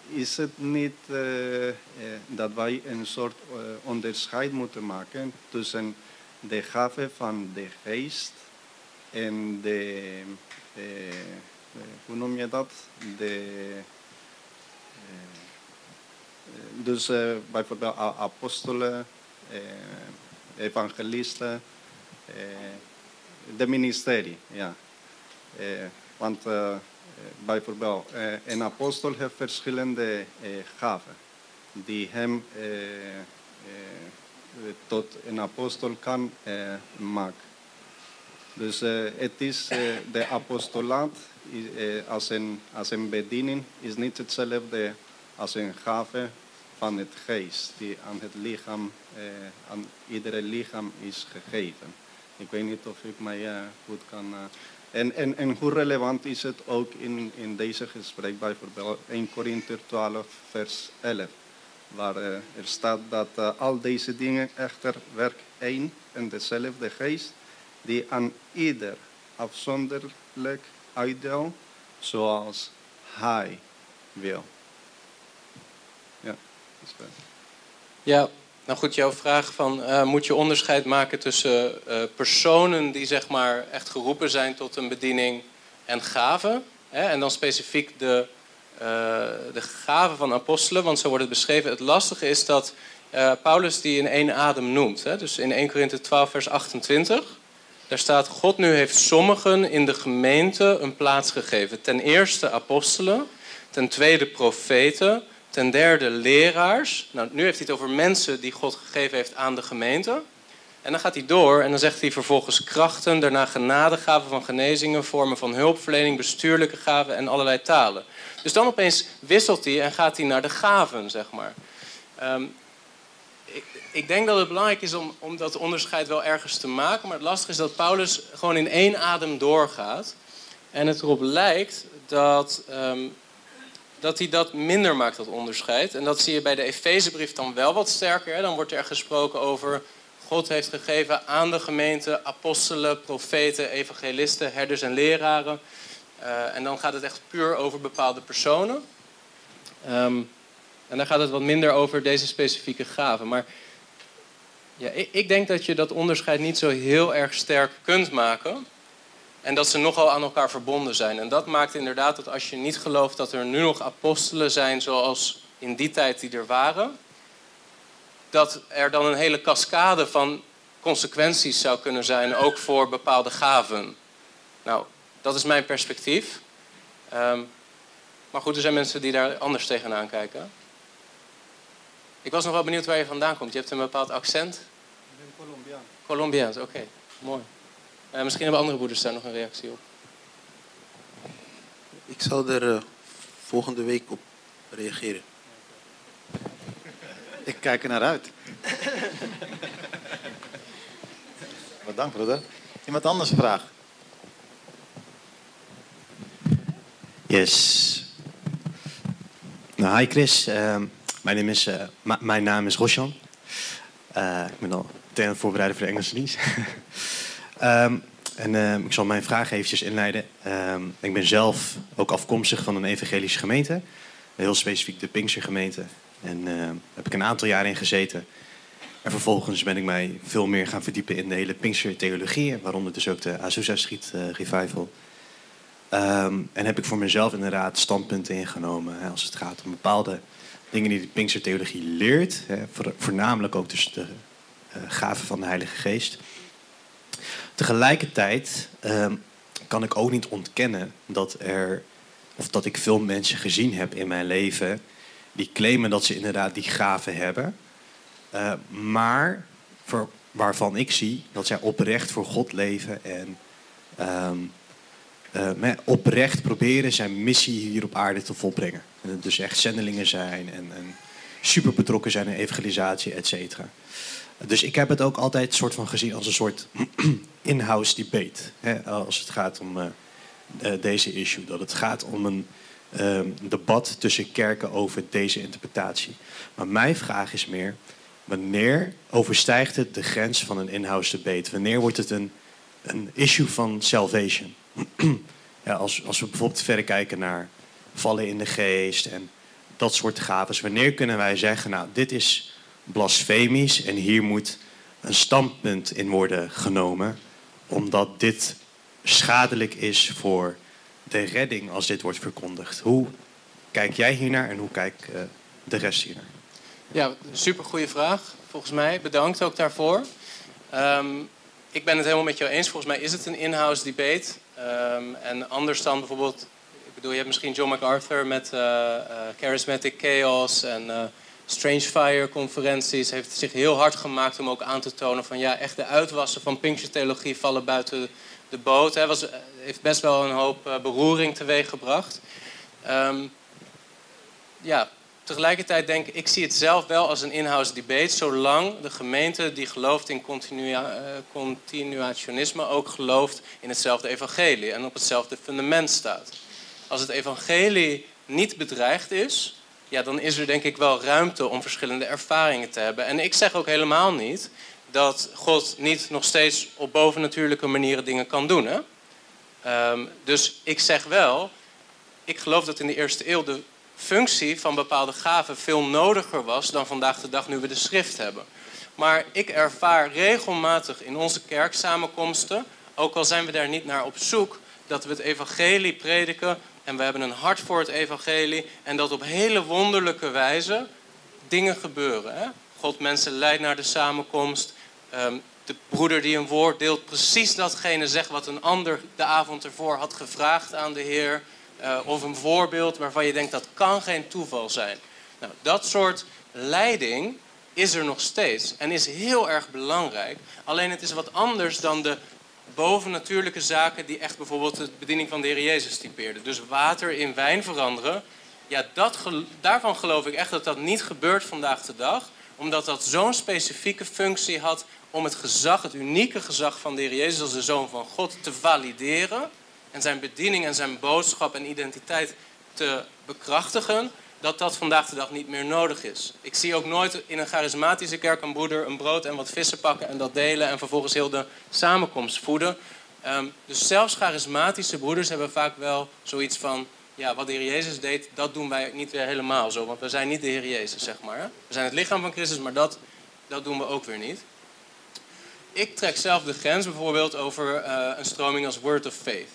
[SPEAKER 7] is het niet dat wij een soort onderscheid moeten maken tussen de gave van de geest en de, eh, eh, hoe noem je dat? De, eh, dus eh, bijvoorbeeld apostelen, evangelisten, de ministerie, ja. Want bijvoorbeeld een apostel heeft verschillende gaven die hem tot een apostel kan eh, maken. Dus het is eh, de apostolaat is, eh, als, een, als een bediening is niet hetzelfde als een gave van het geest die aan het lichaam, aan iedere lichaam is gegeven. Ik weet niet of ik mij goed kan. en, en, en hoe relevant is het ook in, in deze gesprek, bijvoorbeeld 1 Korinther 12, vers 11, waar eh, er staat dat eh, al deze dingen echter werkt één en dezelfde geest, die aan ieder afzonderlijk uitdeelt, zoals hij wil. Ja, dat is wel.
[SPEAKER 1] Ja, nou goed, jouw vraag van eh, moet je onderscheid maken tussen personen die zeg maar echt geroepen zijn tot een bediening en gaven. Hè? En dan specifiek de, de gaven van apostelen, want zo wordt het beschreven. Het lastige is dat eh, Paulus die in één adem noemt. Hè? Dus in 1 Korinthe 12 vers 28. Daar staat, God nu heeft sommigen in de gemeente een plaats gegeven. Ten eerste apostelen, ten tweede profeten, ten derde leraars. Nou, nu heeft hij het over mensen die God gegeven heeft aan de gemeente. En dan gaat hij door en dan zegt hij vervolgens krachten, daarna genadegaven van genezingen, vormen van hulpverlening, bestuurlijke gaven en allerlei talen. Dus dan opeens wisselt hij en gaat hij naar de gaven, zeg maar. Ehm, ik, ik denk dat het belangrijk is om, om dat onderscheid wel ergens te maken. Maar het lastige is dat Paulus gewoon in één adem doorgaat. En het erop lijkt dat, ehm, dat hij dat minder maakt, dat onderscheid. En dat zie je bij de Efezebrief dan wel wat sterker. Dan wordt er gesproken over God heeft gegeven aan de gemeente apostelen, profeten, evangelisten, herders en leraren. Eh, en dan gaat het echt puur over bepaalde personen. Ehm, en dan gaat het wat minder over deze specifieke gaven. Maar ja, ik, ik denk dat je dat onderscheid niet zo heel erg sterk kunt maken. En dat ze nogal aan elkaar verbonden zijn. En dat maakt inderdaad dat als je niet gelooft dat er nu nog apostelen zijn zoals in die tijd die er waren, dat er dan een hele cascade van consequenties zou kunnen zijn, ook voor bepaalde gaven. Nou, dat is mijn perspectief. Ehm, maar goed, er zijn mensen die daar anders tegenaan kijken. Ik was nog wel benieuwd waar je vandaan komt. Je hebt een bepaald accent.
[SPEAKER 7] Ik ben Colombiaan.
[SPEAKER 1] Colombiaans, oké. Mooi. Eh, misschien hebben andere broeders daar nog een reactie op.
[SPEAKER 6] Ik zal er eh, volgende week op reageren.
[SPEAKER 3] Ik kijk er naar uit. Bedankt, broeder. Iemand anders een vraag?
[SPEAKER 8] Yes. Nou, hi Chris. Ehm, mijn, naam is, ma- mijn naam is Rosjan. Eh, ik ben al ten aan het voorbereiden voor de Engelse dienst. Ehm, en ehm, ik zal mijn vraag eventjes inleiden. Ehm, ik ben zelf ook afkomstig van een evangelische gemeente. Heel specifiek de Pinkstergemeente. En ehm, heb ik een aantal jaar in gezeten. En vervolgens ben ik mij veel meer gaan verdiepen in de hele Pinkster-theologie. Waaronder dus ook de Azusa Street eh, Revival. Ehm, en heb ik voor mezelf inderdaad standpunten ingenomen hè, als het gaat om bepaalde dingen die de Pinkster-theologie leert. Hè, voor- voornamelijk ook dus de eh, gaven van de Heilige Geest. Tegelijkertijd ehm, kan ik ook niet ontkennen dat er, of dat ik veel mensen gezien heb in mijn leven die claimen dat ze inderdaad die gaven hebben, eh, maar waarvan ik zie dat zij oprecht voor God leven en ehm, eh, oprecht proberen zijn missie hier op aarde te volbrengen. En dus echt zendelingen zijn en, en super betrokken zijn in evangelisatie, et cetera. Dus ik heb het ook altijd soort van gezien als een soort in-house debate. Hè, als het gaat om eh, deze issue. Dat het gaat om een debat tussen kerken over deze interpretatie. Maar mijn vraag is meer, wanneer overstijgt het de grens van een in-house debate? Wanneer wordt het een, een issue van salvation? ja, als, als we bijvoorbeeld verder kijken naar vallen in de geest en dat soort gaven. Wanneer kunnen wij zeggen, nou, dit is blasfemisch en hier moet een standpunt in worden genomen, omdat dit schadelijk is voor de redding als dit wordt verkondigd. Hoe kijk jij hiernaar en hoe kijkt uh, de rest hiernaar?
[SPEAKER 1] Ja, super goede vraag. Volgens mij, bedankt ook daarvoor. Um, ik ben het helemaal met jou eens. Volgens mij is het een in-house debate. Um, en anders dan bijvoorbeeld, ik bedoel, je hebt misschien John MacArthur met uh, uh, Charismatic Chaos en Strange Fire conferenties. Heeft zich heel hard gemaakt om ook aan te tonen van ja, echt de uitwassen van Pinkster-theologie vallen buiten de boot. Hij was, heeft best wel een hoop beroering teweeg gebracht. Um, ja, tegelijkertijd denk ik, ik zie het zelf wel als een in-house debate, zolang de gemeente die gelooft in continua, uh, continuationisme ook gelooft in hetzelfde evangelie en op hetzelfde fundament staat. Als het evangelie niet bedreigd is, ja, dan is er denk ik wel ruimte om verschillende ervaringen te hebben. En ik zeg ook helemaal niet dat God niet nog steeds op bovennatuurlijke manieren dingen kan doen. Hè? Um, dus ik zeg wel, ik geloof dat in de eerste eeuw de functie van bepaalde gaven veel nodiger was dan vandaag de dag nu we de schrift hebben. Maar ik ervaar regelmatig in onze kerksamenkomsten, ook al zijn we daar niet naar op zoek, dat we het evangelie prediken en we hebben een hart voor het evangelie en dat op hele wonderlijke wijze dingen gebeuren. Hè? God mensen leidt naar de samenkomst. Um, de broeder die een woord deelt, precies datgene zegt wat een ander de avond ervoor had gevraagd aan de Heer. Uh, of een voorbeeld waarvan je denkt dat kan geen toeval zijn. Nou, dat soort leiding is er nog steeds en is heel erg belangrijk. Alleen het is wat anders dan de bovennatuurlijke zaken die echt bijvoorbeeld de bediening van de Heer Jezus typeerden. Dus water in wijn veranderen. Ja, dat, daarvan geloof ik echt dat dat niet gebeurt vandaag de dag. Omdat dat zo'n specifieke functie had om het gezag, het unieke gezag van de Heer Jezus als de Zoon van God te valideren en zijn bediening en zijn boodschap en identiteit te bekrachtigen, dat dat vandaag de dag niet meer nodig is. Ik zie ook nooit in een charismatische kerk een broeder een brood en wat vissen pakken en dat delen en vervolgens heel de samenkomst voeden. Um, dus zelfs charismatische broeders hebben vaak wel zoiets van, ja, wat de Heer Jezus deed, dat doen wij niet weer helemaal zo, want we zijn niet de Heer Jezus, zeg maar. We zijn het lichaam van Christus, maar dat, dat doen we ook weer niet. Ik trek zelf de grens bijvoorbeeld over uh, een stroming als Word of Faith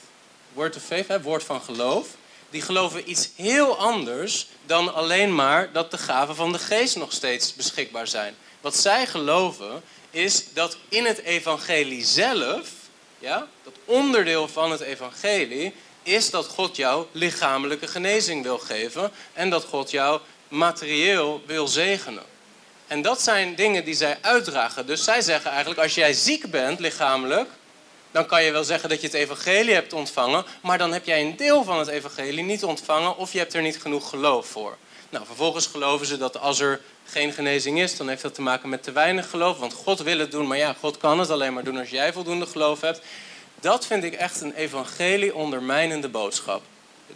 [SPEAKER 1] word of faith, hè, woord van geloof, die geloven iets heel anders dan alleen maar dat de gaven van de geest nog steeds beschikbaar zijn. Wat zij geloven is dat in het evangelie zelf, ja, dat onderdeel van het evangelie, is dat God jou lichamelijke genezing wil geven en dat God jou materieel wil zegenen. En dat zijn dingen die zij uitdragen. Dus zij zeggen eigenlijk, als jij ziek bent lichamelijk, dan kan je wel zeggen dat je het evangelie hebt ontvangen, maar dan heb jij een deel van het evangelie niet ontvangen of je hebt er niet genoeg geloof voor. Nou, vervolgens geloven ze dat als er geen genezing is, dan heeft dat te maken met te weinig geloof, want God wil het doen, maar ja, God kan het alleen maar doen als jij voldoende geloof hebt. Dat vind ik echt een evangelie ondermijnende boodschap.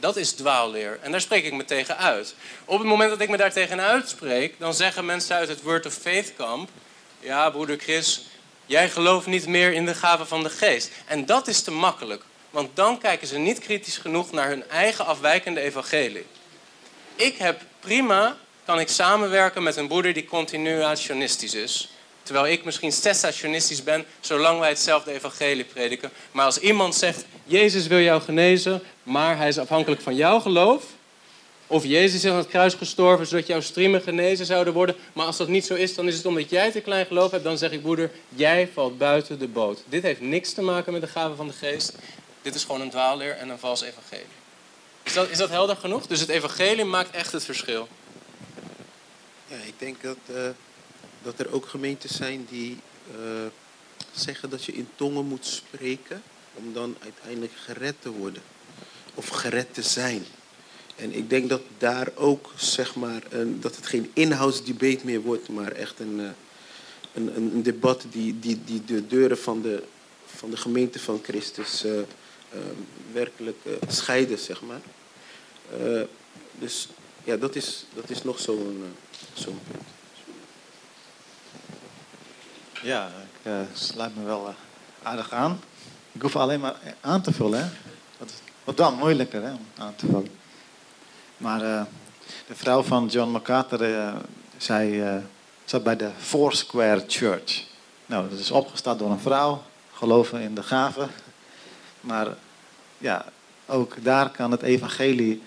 [SPEAKER 1] Dat is dwaalleer. En daar spreek ik me tegen uit. Op het moment dat ik me daar tegen uitspreek, dan zeggen mensen uit het Word of Faith kamp... Ja, broeder Chris, Jij gelooft niet meer in de gave van de geest. En dat is te makkelijk. Want dan kijken ze niet kritisch genoeg naar hun eigen afwijkende evangelie. Ik heb prima, kan ik samenwerken met een broeder die continuationistisch is. Terwijl ik misschien cessationistisch ben, zolang wij hetzelfde evangelie prediken. Maar als iemand zegt, Jezus wil jou genezen, maar hij is afhankelijk van jouw geloof, of Jezus is aan het kruis gestorven zodat jouw striemen genezen zouden worden. Maar als dat niet zo is, dan is het omdat jij te klein geloof hebt. Dan zeg ik, broeder, jij valt buiten de boot. Dit heeft niks te maken met de gave van de geest. dit is gewoon een dwaalleer en een vals evangelie. Is dat, is dat helder genoeg? Dus het evangelie maakt echt het verschil.
[SPEAKER 6] Ja, ik denk dat, eh, dat er ook gemeentes zijn die eh, zeggen dat je in tongen moet spreken om dan uiteindelijk gered te worden. Of gered te zijn. En ik denk dat daar ook, zeg maar, een, dat het geen inhoudsdebate meer wordt, maar echt een, eh, een, een, een debat die, die, die de deuren van de, van de gemeente van Christus eh, eh, werkelijk scheiden, zeg maar. Dus ja, dat is, dat is nog zo'n zo'n punt.
[SPEAKER 3] Ja, ik eh, sluit me wel eh, aardig aan. Ik hoef alleen maar aan te vullen. Hè? Is wat dan moeilijker hè, om aan te vullen. Maar eh, de vrouw van John MacArthur, zij zat bij de Foursquare Church. Nou, dat is opgestart door een vrouw, geloven in de gaven. Maar ja, ook daar kan het evangelie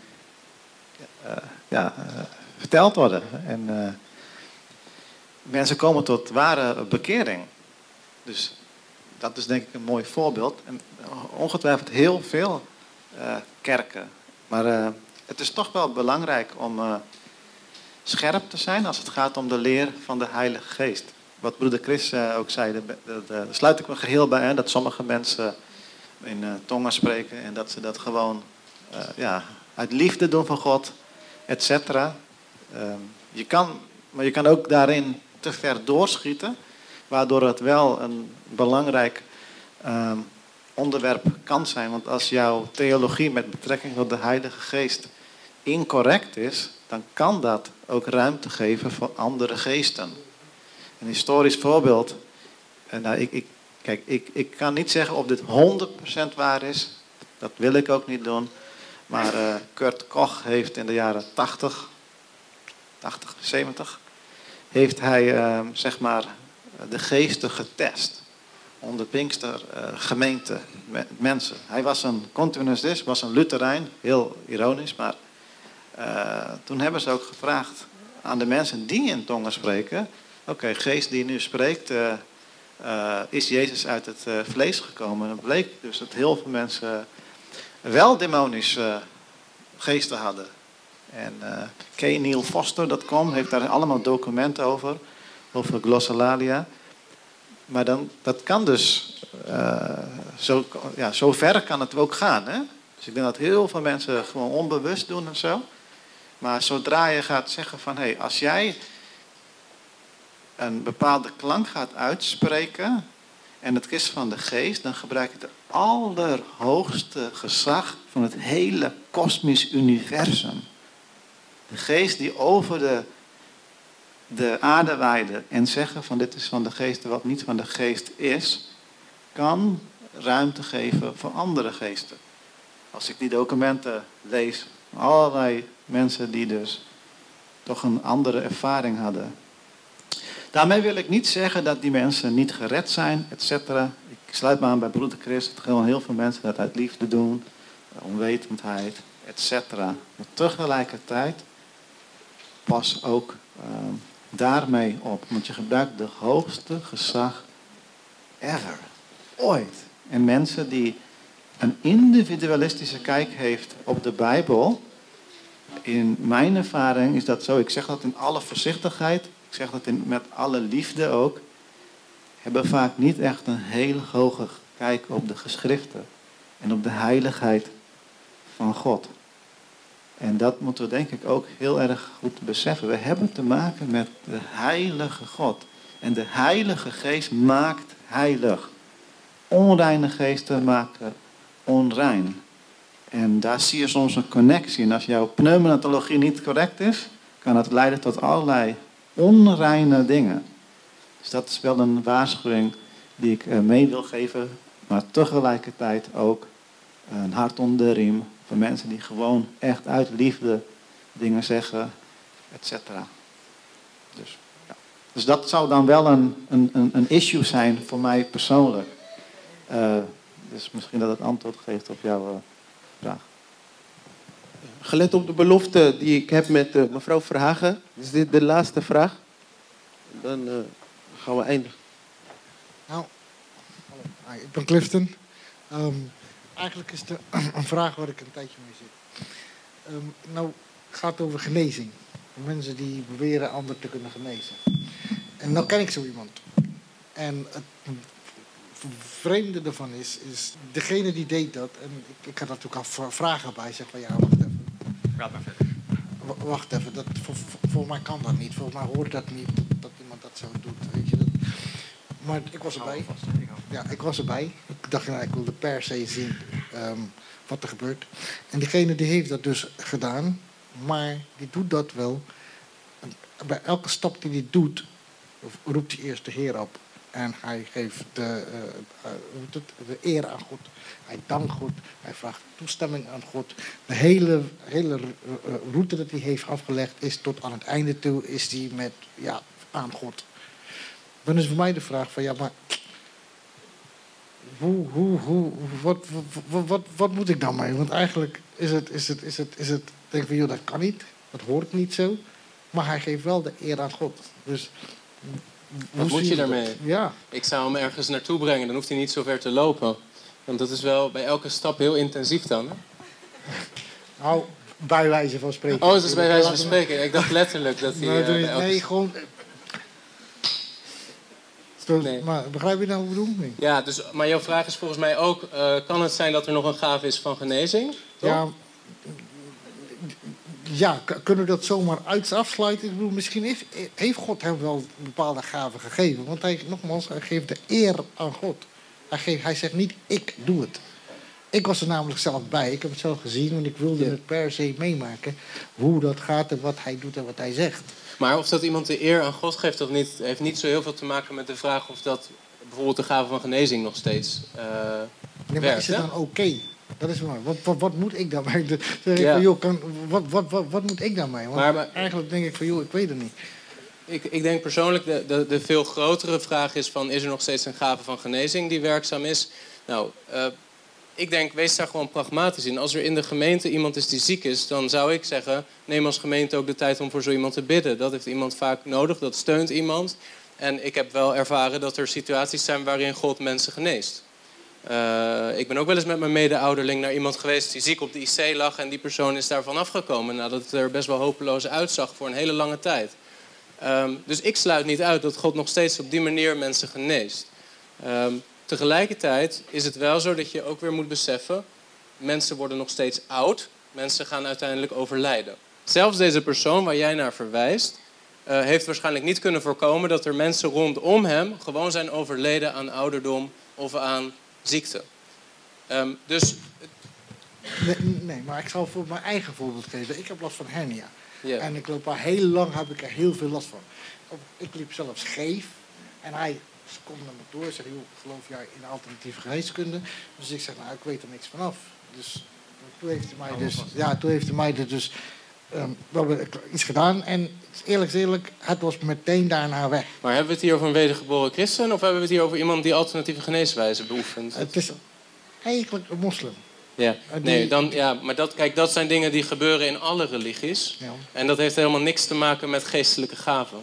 [SPEAKER 3] ja, verteld worden. En mensen komen tot ware bekering. Dus dat is denk ik een mooi voorbeeld. En ongetwijfeld heel veel eh, kerken. Maar eh, het is toch wel belangrijk om eh, scherp te zijn als het gaat om de leer van de Heilige Geest. Wat broeder Chris eh, ook zei, daar sluit ik me geheel bij. Hè, dat sommige mensen in eh, tongen spreken en dat ze dat gewoon eh, ja, uit liefde doen van God, et cetera. Ehm, je kan, maar je kan ook daarin ver doorschieten, waardoor het wel een belangrijk ehm, onderwerp kan zijn. Want als jouw theologie met betrekking tot de Heilige Geest incorrect is, dan kan dat ook ruimte geven voor andere geesten. Een historisch voorbeeld. En nou, ik, ik, kijk, ik, ik kan niet zeggen of dit 100% waar is. Dat wil ik ook niet doen. Maar eh, Kurt Koch heeft in de jaren 80, 80, 70, heeft hij eh, zeg maar de geesten getest onder Pinkster eh, gemeente me- mensen. Hij was een continuist, was een Lutherijn, heel ironisch, maar eh, toen hebben ze ook gevraagd aan de mensen die in tongen spreken, oké, geest die nu spreekt, eh, is Jezus uit het vlees gekomen? En bleek dus dat heel veel mensen wel demonische geesten hadden. En uh, KNeilFoster.com heeft daar allemaal documenten over, over glossolalia. Maar dan, dat kan dus, eh, zo, ja, zo ver kan het ook gaan. Hè? Dus ik denk dat heel veel mensen gewoon onbewust doen en zo. Maar zodra je gaat zeggen van, hé, hey, als jij een bepaalde klank gaat uitspreken en het is van de geest, dan gebruik je het allerhoogste gezag van het hele kosmisch universum. De geest die over de, de aarde waaide en zeggen van dit is van de geest wat niet van de geest is, kan ruimte geven voor andere geesten. Als ik die documenten lees, allerlei mensen die dus toch een andere ervaring hadden. Daarmee wil ik niet zeggen dat die mensen niet gered zijn, et cetera. Ik sluit me aan bij broeder Chris. Het gewoon heel veel mensen dat uit liefde doen, onwetendheid, et cetera. Maar tegelijkertijd pas ook uh, daarmee op. Want je gebruikt de hoogste gezag ever. Ooit. En mensen die een individualistische kijk heeft op de Bijbel. In mijn ervaring is dat zo. Ik zeg dat in alle voorzichtigheid. Ik zeg dat in, met alle liefde ook. Hebben vaak niet echt een heel hoge kijk op de geschriften. En op de heiligheid van God. En dat moeten we denk ik ook heel erg goed beseffen. We hebben te maken met de heilige God. En de heilige geest maakt heilig. Onreine geesten maken onrein. En daar zie je soms een connectie. En als jouw pneumatologie niet correct is, kan dat leiden tot allerlei onreine dingen. Dus dat is wel een waarschuwing die ik mee wil geven. Maar tegelijkertijd ook een hart onder de riem voor mensen die gewoon echt uit liefde dingen zeggen, et cetera. Dus, ja. dus dat zou dan wel een, een, een issue zijn voor mij persoonlijk. Uh, dus misschien dat het antwoord geeft op jouw uh, vraag.
[SPEAKER 6] Gelet op de belofte die ik heb met uh, mevrouw Verhagen, is dit de laatste vraag. Dan uh, gaan we eindigen.
[SPEAKER 9] Nou, ik ben Clifton. Um, eigenlijk is het een vraag waar ik een tijdje mee zit. Ehm, nou, het gaat over genezing. Mensen die beweren anderen te kunnen genezen. En nou ken ik zo iemand. En het vreemde ervan is, is degene die deed dat, en ik, ik had natuurlijk al vragen bij, zeg van ja, wacht even.
[SPEAKER 2] Praat maar verder.
[SPEAKER 9] W- Wacht even, dat, volgens mij kan dat niet. Volgens mij hoort dat niet, dat, dat iemand dat zo doet. Maar ik was erbij. Ja, ik was erbij. Ik dacht, nou, ik wilde per se zien ehm, wat er gebeurt. En diegene die heeft dat dus gedaan, maar die doet dat wel. Bij elke stap die hij doet, roept hij eerst de Heer op. En hij geeft de, eh, eh, de eer aan God. Hij dankt God. Hij vraagt toestemming aan God. De hele, hele eh, route dat hij heeft afgelegd is tot aan het einde toe is die met ja, aan God. Dan is voor mij de vraag van ja, maar hoe, hoe, hoe, wat, wat, wat, wat, moet ik dan mee? Want eigenlijk is het, is het, is het, is het, denk ik van joh, dat kan niet, dat hoort niet zo. Maar hij geeft wel de eer aan God. Dus hoe
[SPEAKER 1] Wat moet je daarmee?
[SPEAKER 9] Ja,
[SPEAKER 1] Ik zou hem ergens naartoe brengen, dan hoeft hij niet zo ver te lopen. Want dat is wel bij elke stap heel intensief dan. Hè?
[SPEAKER 9] nou, bij wijze van spreken.
[SPEAKER 1] Oh, dat is bij wijze van spreken. Ik dacht letterlijk dat hij
[SPEAKER 9] Nee,
[SPEAKER 1] eh, elke
[SPEAKER 9] nee, gewoon.
[SPEAKER 1] Nee.
[SPEAKER 9] Maar begrijp je nou wat ik bedoel?
[SPEAKER 1] Ja, dus, maar jouw vraag is volgens mij ook: eh, kan het zijn dat er nog een gave is van genezing? Toch?
[SPEAKER 9] Ja, ja, kunnen we dat zomaar uit afsluiten? Ik bedoel, misschien heeft, heeft God hem wel bepaalde gaven gegeven. Want hij, nogmaals, hij geeft de eer aan God. Hij, geeft, hij zegt niet, ik doe het. Ik was er namelijk zelf bij. Ik heb het zelf gezien, want ik wilde
[SPEAKER 1] Ja.
[SPEAKER 9] het per se meemaken. Hoe dat gaat en wat hij doet en wat hij zegt.
[SPEAKER 1] Maar of dat iemand de eer aan God geeft of niet, heeft niet zo heel veel te maken met de vraag of dat bijvoorbeeld de gave van genezing nog steeds. eh,
[SPEAKER 9] Nee, maar
[SPEAKER 1] Werkt,
[SPEAKER 9] is het
[SPEAKER 1] hè?
[SPEAKER 9] dan oké? Dat is maar. Wat, wat, wat moet ik daarmee?
[SPEAKER 1] Ja.
[SPEAKER 9] van, joh, kan, wat, wat, wat, wat moet ik daarmee? Want
[SPEAKER 1] Maar- maar-
[SPEAKER 9] eigenlijk denk ik van, joh, ik weet het niet.
[SPEAKER 1] Ik, ik denk persoonlijk de, de, de veel grotere vraag is van... is er nog steeds een gave van genezing die werkzaam is? Nou, eh, ik denk, wees daar gewoon pragmatisch in. Als er in de gemeente iemand is die ziek is... dan zou ik zeggen, neem als gemeente ook de tijd om voor zo iemand te bidden. Dat heeft iemand vaak nodig, dat steunt iemand. En ik heb wel ervaren dat er situaties zijn waarin God mensen geneest. Eh, ik ben ook wel eens met mijn mede-ouderling naar iemand geweest die ziek op de IC lag... en die persoon is daarvan afgekomen nadat het er best wel hopeloos uitzag voor een hele lange tijd. Ehm, dus ik sluit niet uit dat God nog steeds op die manier mensen geneest. Ehm, tegelijkertijd is het wel zo dat je ook weer moet beseffen... mensen worden nog steeds oud, mensen gaan uiteindelijk overlijden. Zelfs deze persoon waar jij naar verwijst... eh, heeft waarschijnlijk niet kunnen voorkomen dat er mensen rondom hem... gewoon zijn overleden aan ouderdom of aan ziekte. Ehm, dus
[SPEAKER 9] Nee, nee, maar ik zal voor mijn eigen voorbeeld geven. Ik heb last van hernia. En ik loop al heel lang, heb ik er heel veel last van. Ik liep zelfs scheef. En hij komt naar me toe en joh, geloof jij in alternatieve geneeskunde? Dus ik zeg, nou, ik weet er niks vanaf. Dus toen heeft hij mij dus, ja, toen heeft hij mij er dus ehm, we hebben iets gedaan. En eerlijk is eerlijk, het was meteen daarna weg.
[SPEAKER 1] Maar hebben we het hier over een wedergeboren christen... of hebben we het hier over iemand die alternatieve geneeswijze beoefent?
[SPEAKER 9] Het is eigenlijk een moslim.
[SPEAKER 1] Ja, nee, dan, ja maar dat, kijk, dat zijn dingen die gebeuren in alle religies.
[SPEAKER 9] Ja.
[SPEAKER 1] En dat heeft helemaal niks te maken met geestelijke gaven.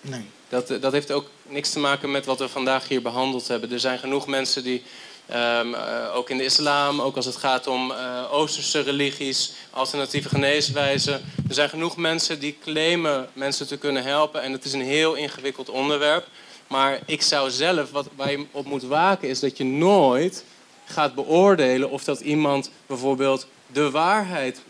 [SPEAKER 9] Nee.
[SPEAKER 1] Dat, eh, dat heeft ook niks te maken met wat we vandaag hier behandeld hebben. Er zijn genoeg mensen die, ehm, eh, ook in de islam, ook als het gaat om eh, Oosterse religies, alternatieve geneeswijzen. Er zijn genoeg mensen die claimen mensen te kunnen helpen. En het is een heel ingewikkeld onderwerp. Maar ik zou zelf, wat, waar je op moet waken, is dat je nooit gaat beoordelen of dat iemand bijvoorbeeld de waarheid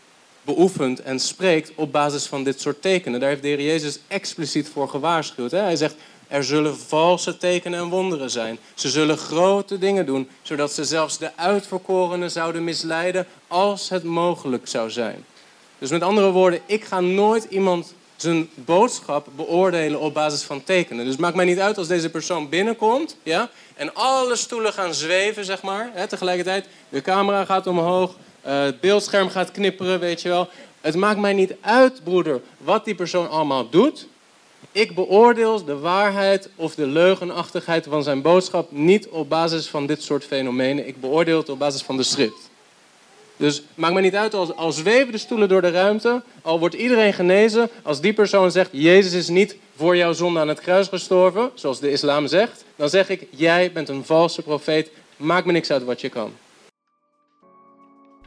[SPEAKER 1] beoefent en spreekt op basis van dit soort tekenen. Daar heeft de Heer Jezus expliciet voor gewaarschuwd. Hè? Hij zegt, er zullen valse tekenen en wonderen zijn. Ze zullen grote dingen doen, zodat ze zelfs de uitverkorenen zouden misleiden als het mogelijk zou zijn. Dus met andere woorden, ik ga nooit iemand zijn boodschap beoordelen op basis van tekenen. Dus maakt mij niet uit als deze persoon binnenkomt ja, en alle stoelen gaan zweven, zeg maar, hè, tegelijkertijd. De camera gaat omhoog, eh, het beeldscherm gaat knipperen, weet je wel. Het maakt mij niet uit, broeder, wat die persoon allemaal doet. Ik beoordeel de waarheid of de leugenachtigheid van zijn boodschap niet op basis van dit soort fenomenen. Ik beoordeel het op basis van de schrift. Dus maakt me niet uit, als, al zweven de stoelen door de ruimte, al wordt iedereen genezen, als die persoon zegt, Jezus is niet voor jouw zonde aan het kruis gestorven, zoals de islam zegt, dan zeg ik, jij bent een valse profeet, maakt me niks uit wat je kan.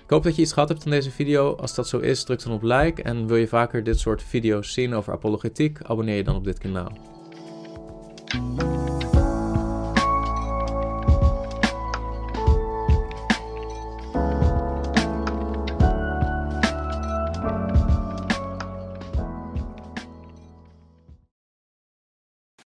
[SPEAKER 1] Ik hoop dat je iets gehad hebt van deze video. Als dat zo is, druk dan op like. En wil je vaker dit soort video's zien over apologetiek, abonneer je dan op dit kanaal.